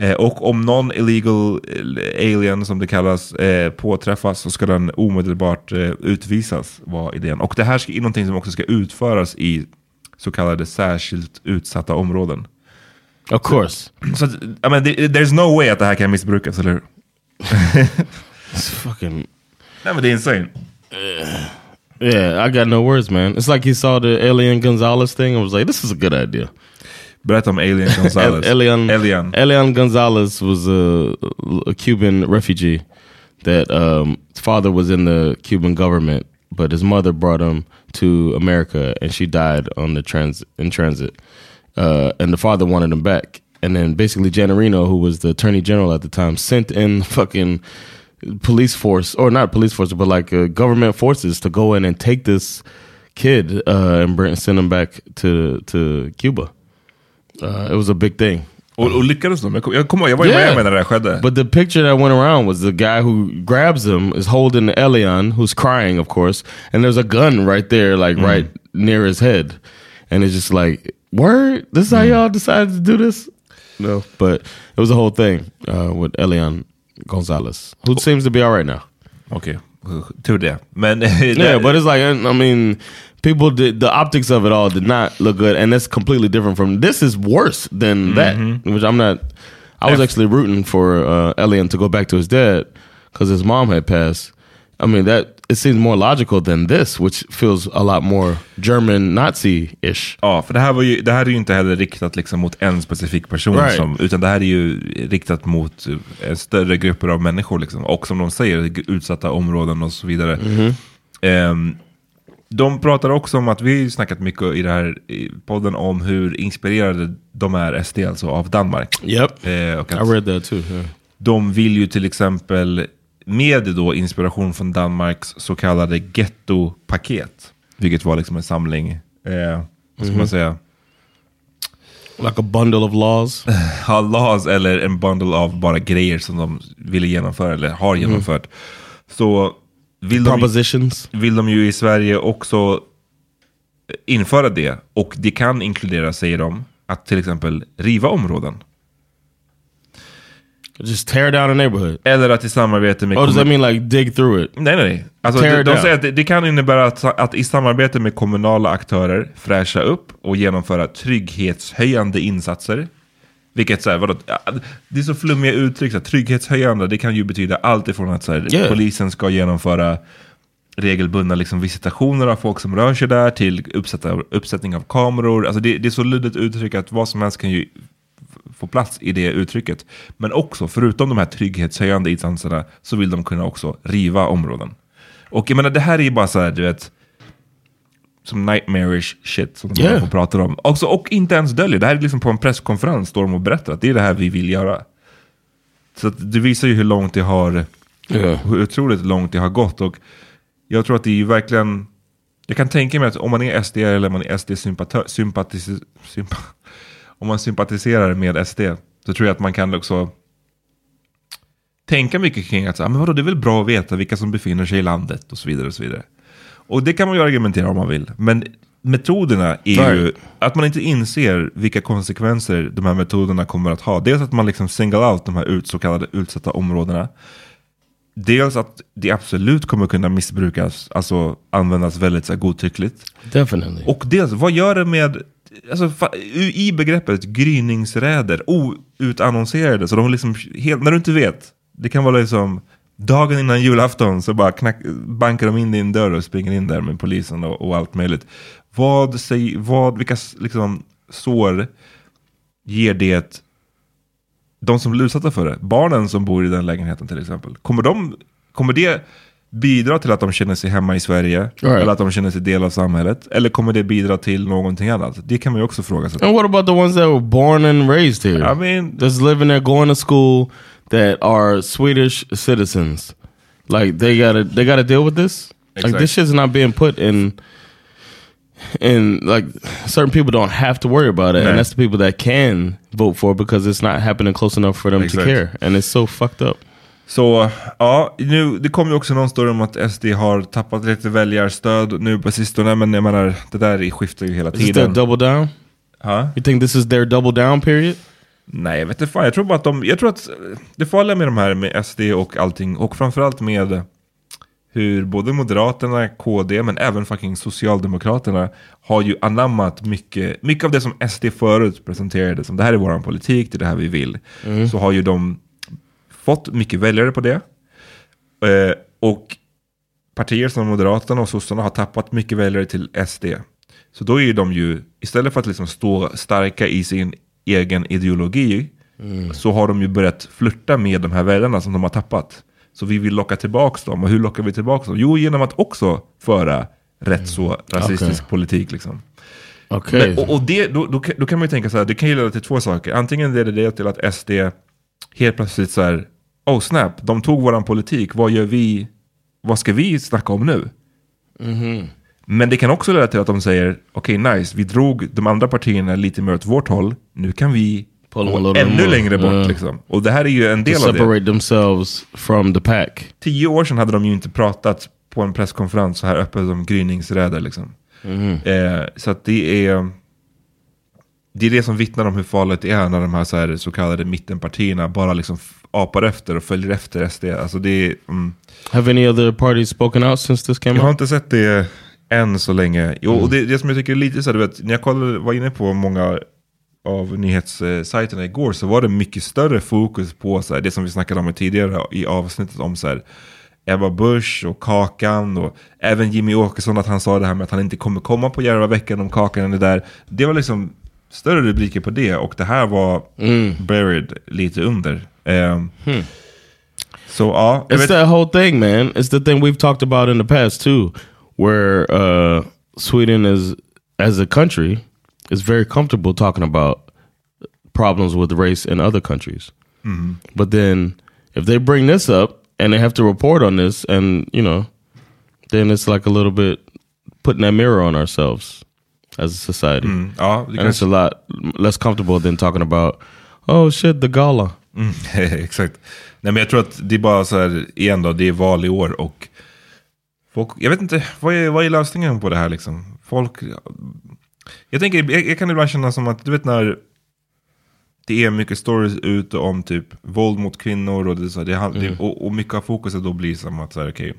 Eh, och om någon illegal eh, alien, som det kallas, eh, påträffas så ska den omedelbart eh, utvisas, var idén. Och det här ska- är någonting som också ska utföras i så kallade särskilt utsatta områden. Of course. Så att, I mean, there's no way att det här kan missbrukas, eller hur? It's fucking... Nej men det är insane. Yeah, I got no words, man. It's like he saw the Elian Gonzalez thing and was like, "This is a good idea." Berätta om Alien Gonzalez. El- Elian, Elian. Elian Gonzalez was a, a Cuban refugee that um, his father was in the Cuban government, but his mother brought him to America, and she died on the trans in transit. Uh, and the father wanted him back, and then basically Janarino, who was the attorney general at the time, sent in fucking police force, or not police force, but like uh, government forces to go in and take this kid uh, and send him back to to Cuba. Uh, it was a big thing. Och, och lyckades de? Jag, kom- jag, var ju med när det skedde. But the picture that went around was the guy who grabs him is holding Elion, who's crying, of course, and there's a gun right there, like right near his head, and it's just like, word, this is how y'all decided to do this? No, but it was a whole thing uh, with Elion Gonzalez, who seems to be all right now. Okej, tur det. Men... Yeah, but it's like I mean, people did the optics of it all did not look good, and it's completely different from this. Is worse than that, which I'm not. I was actually rooting for uh, Elian to go back to his dad because his mom had passed. I mean that it seems more logical than this, which feels a lot more German Nazi-ish. Ja, för det här, var ju, det här är ju inte heller riktat liksom mot en specifik person, Right. som, utan det här är ju riktat mot eh, större grupper av människor. Liksom. Och som de säger, utsatta områden och så vidare. Mhm. Ehm, de pratar också om att vi har snackat mycket i den här podden om hur inspirerade de är, SD alltså, av Danmark. Yep, och I read that too. yeah. de vill ju till exempel med då inspiration från Danmarks så kallade gettopaket. Vilket var liksom en samling, eh, vad ska Mhm. man säga? Like a bundle of laws? ja, laws eller en bundle av bara grejer som de ville genomföra eller har Mm. genomfört. Så vill de, Propositions. vill de ju i Sverige också införa det. Och det kan inkludera, säger de, att till exempel riva områden. Just tear down a neighborhood. Eller att i samarbete med... Oh, does that mean like dig through it? Nej, nej. Alltså, de, de säger att det, det kan innebära att, att i samarbete med kommunala aktörer fräscha upp och genomföra trygghetshöjande insatser. Vilket så här, vadå, det är så flummiga uttryck. Så här, trygghetshöjande, det kan ju betyda allt ifrån att så här, Yeah. polisen ska genomföra regelbundna liksom, visitationer av folk som rör sig där till uppsätta, uppsättning av kameror. Alltså det, det är så luddigt uttryck att vad som helst kan ju få plats i det uttrycket. Men också, förutom de här trygghetshöjande insatserna, så vill de kunna också riva områden. Och jag menar, det här är ju bara så här, du vet, som nightmarish shit som de Yeah. pratar om. Också, och inte ens döljer, det här är liksom på en presskonferens står de och berättar att det är det här vi vill göra. Så det visar ju hur långt det har, Yeah. hur otroligt långt det har gått. Och jag tror att det är ju verkligen, jag kan tänka mig att om man är SD eller man är SD-sympatör, sympatis, sympa, om man sympatiserar med SD, så tror jag att man kan också tänka mycket kring att, ah, men vadå, det är väl bra att veta vilka som befinner sig i landet och så vidare. Och så vidare. Och det kan man ju argumentera om man vill. Men metoderna är ju att man inte inser vilka konsekvenser de här metoderna kommer att ha. Dels att man liksom single out de här ut, så kallade utsatta områdena. Dels att det absolut kommer kunna missbrukas, alltså användas väldigt så här, godtyckligt. Definitely. Och dels, vad gör det med, alltså, i begreppet gryningsräder, outannonserade, så de liksom, helt, när du inte vet, det kan vara liksom dagen innan julafton så bara knack, bankar de in din dörr och springer in där med polisen och, och allt möjligt. Vad, säg, vad, vilka liksom, sår ger det de som blir utsatta för det? Barnen som bor i den lägenheten till exempel. Kommer, de, kommer det bidra till att de känner sig hemma i Sverige? Right. Eller att de känner sig del av samhället? Eller kommer det bidra till någonting annat? Det kan man ju också fråga sig. And what about the ones that were born and raised here? I mean, just living there, going to school, that are Swedish citizens. Like they gotta, they gotta deal with this. Like Exactly. this shit's not being put in. And like certain people don't have to worry about it, Nah. and that's the people that can vote for it because it's not happening close enough for them Exact. to care, and it's so fucked up. Så ja, nu, det kom ju också någon story om att SD har tappat lite väljarstöd nu på sistone. Men jag menar, det där skiftar ju hela Is tiden. their double down? Huh? You think this is their double down period? Nej, jag vet inte fan. Jag tror bara att de, jag tror att det farliga med de här med SD och allting, och framförallt med hur både Moderaterna, KD, men även fucking Socialdemokraterna har ju anammat mycket, mycket av det som SD förut presenterade som det här är våran politik, det är det här vi vill. Mm. Så har ju de fått mycket väljare på det. Eh, och partier som Moderaterna och Sossarna har tappat mycket väljare till SD. Så då är de ju, istället för att liksom stå starka i sin egen ideologi, Mm. så har de ju börjat flirta med de här väljarna som de har tappat. Så vi vill locka tillbaka dem. Och hur lockar vi tillbaka dem? Jo, genom att också föra rätt så rasistisk Mm. Okej. politik. Liksom. Okej. Men, och och det, då, då, då kan man ju tänka så här, det kan ju leda till två saker. Antingen leder det till att SD helt plötsligt så här, oh snap, de tog våran politik, vad gör vi, vad ska vi snacka om nu? Mhm. Men det kan också leda till att de säger, okej nice, vi drog de andra partierna lite mer åt vårt håll, nu kan vi gå ännu längre bort. Yeah. Liksom. Och det här är ju en del av det. themselves from the pack. Tio år sedan hade de ju inte pratat på en presskonferens så här öppet om gryningsräder. Liksom. Mhm. Eh, så att det är det är det som vittnar om hur farligt det är när de här så, här, så kallade mittenpartierna bara liksom apar efter och följer efter SD. Alltså det är, mm, Have any other parties spoken out since this came jag har out? inte sett det än så länge. Jo, och det, det som jag tycker är lite så här, du vet, när jag kollade, var inne på många av nyhetssajterna igår så var det mycket större fokus på så här, det som vi snackade om tidigare i avsnittet om så här, Ebba Busch och Kakan och även Jimmy Åkesson att han sa det här med att han inte kommer komma på Järvaveckan om Kakan är där. Det var liksom större rubriker på det och det här var buried lite under. Ehm, Så ja, jag It's that whole thing, man. It's the thing we've talked about in the past too, where uh, Sweden is, as a country, is very comfortable talking about problems with race in other countries. Mhm. But then, if they bring this up, and they have to report on this, and you know, then it's like a little bit putting that mirror on ourselves as a society. Mm, ja, det and it's a lot less comfortable than talking about, oh shit, the gala. Mm, exakt. Nej, men jag tror att det är bara så här, igen då, det är val i år och folk, jag vet inte, vad är, vad är lösningen på det här liksom? Folk, jag tänker, jag, jag kan ibland känna som att, du vet när det är mycket stories ute om typ våld mot kvinnor och, det, så, det, Mm. det, och, och mycket av fokuset då blir som att så här, okej,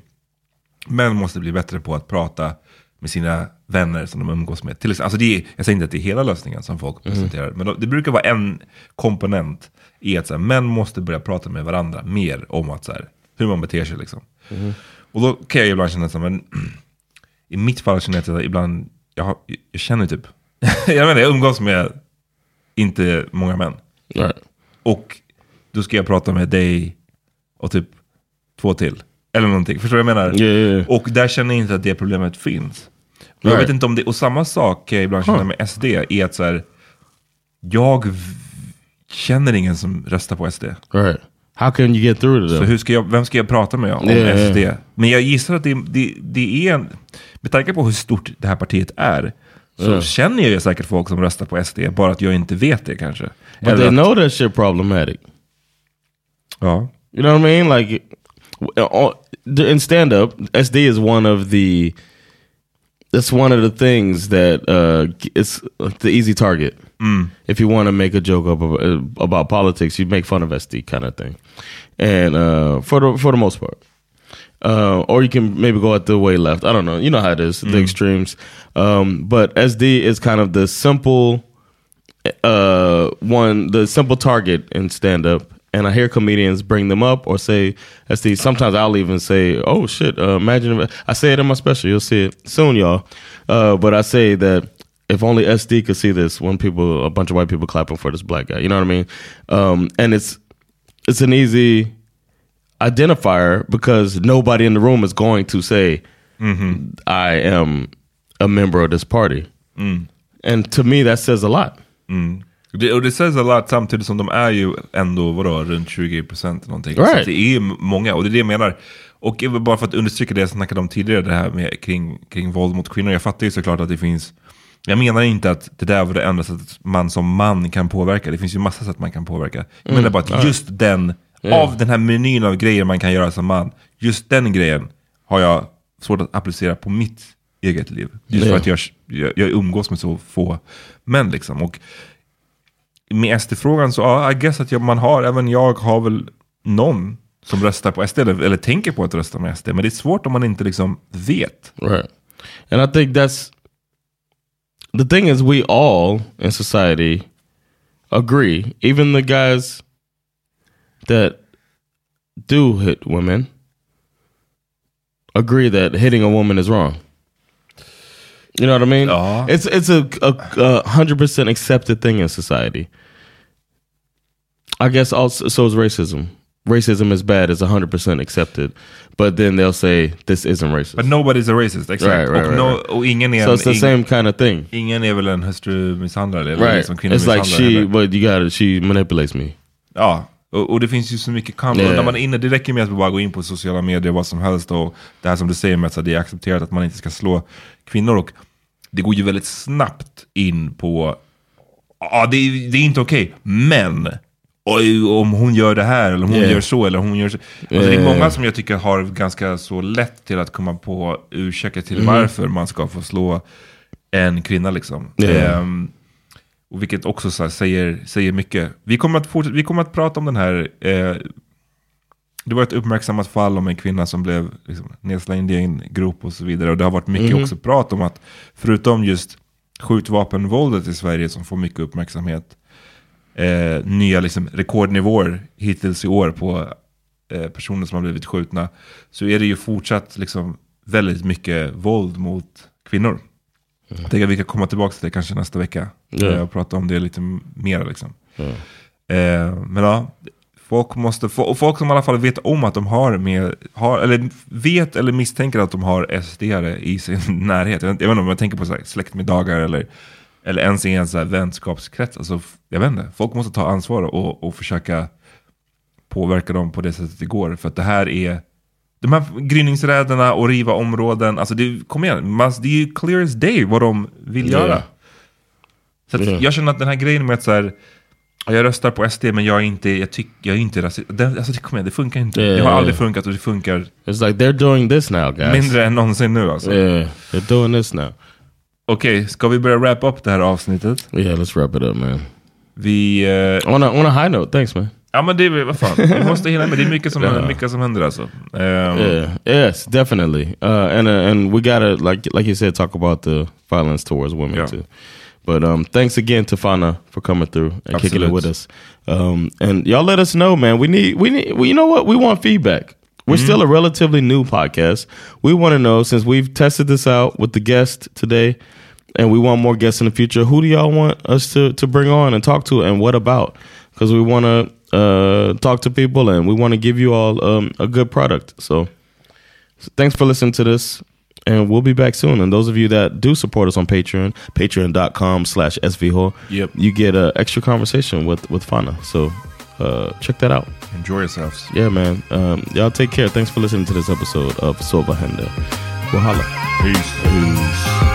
män måste bli bättre på att prata med sina vänner som de umgås med. Till exempel, alltså det är, jag säger inte att det är hela lösningen som folk Mm. presenterar, men det brukar vara en komponent i att så här, män måste börja prata med varandra mer om att, så här, hur man beter sig. Liksom. Mhm. Och då kan jag ibland känna så här, men i mitt fall känner jag att ibland, jag, har, jag känner typ, jag menar jag umgås med inte många män. Och då ska jag prata med dig och typ två till. Eller någonting, förstår du vad jag menar? Och där känner jag inte att det problemet finns. Och Jag vet inte om det, och samma sak kan jag ibland känna Huh. med SD, är att så här, jag känner ingen som röstar på SD. Right. How can you get through to Så them? hur ska jag, vem ska jag prata med om Yeah, yeah. SD? Men jag gissar att det, det, det är en, med tanke på hur stort det här partiet är, så Yeah. känner jag ju säkert folk som röstar på SD, bara att jag inte vet det kanske. But Eller they att- know that shit problematic. Ja. You know what I mean? Like in stand up, SD is one of the it's one of the things that uh it's the easy target. Mm. If you want to make a joke about, about politics, you make fun of SD kind of thing. And uh for the for the most part. Uh, or you can maybe go at the way left. I don't know. You know how it is, the Mm. extremes. Um, but SD is kind of the simple uh one the simple target in stand up and I hear comedians bring them up or say SD sometimes I'll even say oh shit uh, imagine if I say it in my special you'll see it soon y'all uh but I say that if only SD could see this when people a bunch of white people clapping for this black guy you know what I mean um and it's it's an easy identifier because nobody in the room is going to say Mhm. I am a member of this party Mm. and to me that says a lot Mm. Det, och det sägs a lot samtidigt som de är ju ändå vadå, runt 20% någonting. Så Right. att det är många, och det är det jag menar. Och bara för att understryka det jag snackade om tidigare, det här med, kring, kring våld mot kvinnor. Jag fattar ju såklart att det finns, jag menar inte att det där var det enda sättet man som man kan påverka. Det finns ju massa sätt man kan påverka. Jag Mm, menar bara att right. just den, Yeah. av den här menyn av grejer man kan göra som man, just den grejen har jag svårt att applicera på mitt eget liv. Just för Yeah. att jag, jag, jag umgås med så få män liksom. Och med SD-frågan så, ja, I guess att jag, man har, även jag har väl någon som röstar på SD eller, eller tänker på att rösta med SD. Men det är svårt om man inte liksom vet. Right. And I think that's the thing is we all in society agree, even the guys that do hit women agree that hitting a woman is wrong. You know what I mean? It's it's a a- a hundred percent accepted thing in society. I guess also so is racism. Racism is bad is hundred percent accepted, but then they'll say this isn't racist. But nobody's a racist, exakt. Right, right, och, right, no, right. och ingen är So en, it's the ing- same kind of thing. Ingen är väl en hustrumisshandlare eller Right. liksom It's like she, heller. but you got it, she manipulates me. Ja, och, och det finns ju så mycket kamp. Yeah. När man är inne, det räcker med att bara gå in på sociala medier, vad som helst. Och det här som du säger med att det är accepterat att man inte ska slå kvinnor. Och det går ju väldigt snabbt in på, ja det, är- det är inte okej, men oj, om hon gör det här, eller hon Yeah. gör så, eller hon gör så. Alltså, det är många som jag tycker har ganska så lätt till att komma på ursäkter till Mhm. varför man ska få slå en kvinna. liksom. Yeah. Ehm, och vilket också så säger, säger mycket. Vi kommer, att fortsätta, vi kommer att prata om den här. Eh, det var ett uppmärksammat fall om en kvinna som blev liksom, nedslängd i en grop och så vidare. Och det har varit mycket Mhm. också prat om att förutom just skjutvapenvåldet i Sverige som får mycket uppmärksamhet. Eh, nya liksom, rekordnivåer hittills i år på eh, personer som har blivit skjutna. Så är det ju fortsatt liksom, väldigt mycket våld mot kvinnor. Jag tänker att vi kan komma tillbaka till det kanske nästa vecka. Eh, Och prata om det lite mer. Liksom. Eh, men ja, folk, måste få, och folk som i alla fall vet om att de har med, har, eller vet eller misstänker att de har sd i sin närhet. Jag jag vet inte om jag tänker på så här, släktmiddagar eller, eller ens i en så här vänskapskrets. Alltså, jag vet inte, folk måste ta ansvar och, och försöka påverka dem på det sättet det går. För att det här är, de här gryningsräderna och riva områden, alltså det, kom igen, man, det är ju clear as day vad de vill Yeah. göra. Så Yeah. jag känner att den här grejen med att så här, ja, jag röstar på SD men jag är inte, jag tycker, jag är inte rasist. Det, alltså det, kom igen, det funkar inte. Yeah, det har aldrig funkat och det funkar It's like they're doing this now, guys. mindre än någonsin nu alltså. Yeah, they're doing this now. Okej, ska vi börja wrap up det här avsnittet? Yeah, let's wrap it up, man. Vi... eh, On a, on a high note, thanks, man. Ja men det är vad fan, vi måste hinna med. Det är mycket som, Ja. mycket som händer alltså. Ehm, Yeah. Yes, definitely. Uh, and uh, and we gotta like like you said, talk about the violence towards women Yeah. too. But um, thanks again to Fana for coming through and kicking it with us. Um, and y'all let us know, man. We need we need. Well, you know what? We want feedback. We're Mm-hmm. still a relatively new podcast. We want to know since we've tested this out with the guest today, and we want more guests in the future. Who do y'all want us to to bring on and talk to, and what about? Because we want to uh, talk to people, and we want to give you all um, a good product. So. So thanks for listening to this. And we'll be back soon. And those of you that do support us on Patreon, patreon.com slash svh, Yep. you get an extra conversation with, with Fana. So uh, check that out. Enjoy yourselves. Yeah, man. Um, y'all take care. Thanks for listening to this episode of Soba Henda. Wahala. Peace. Peace.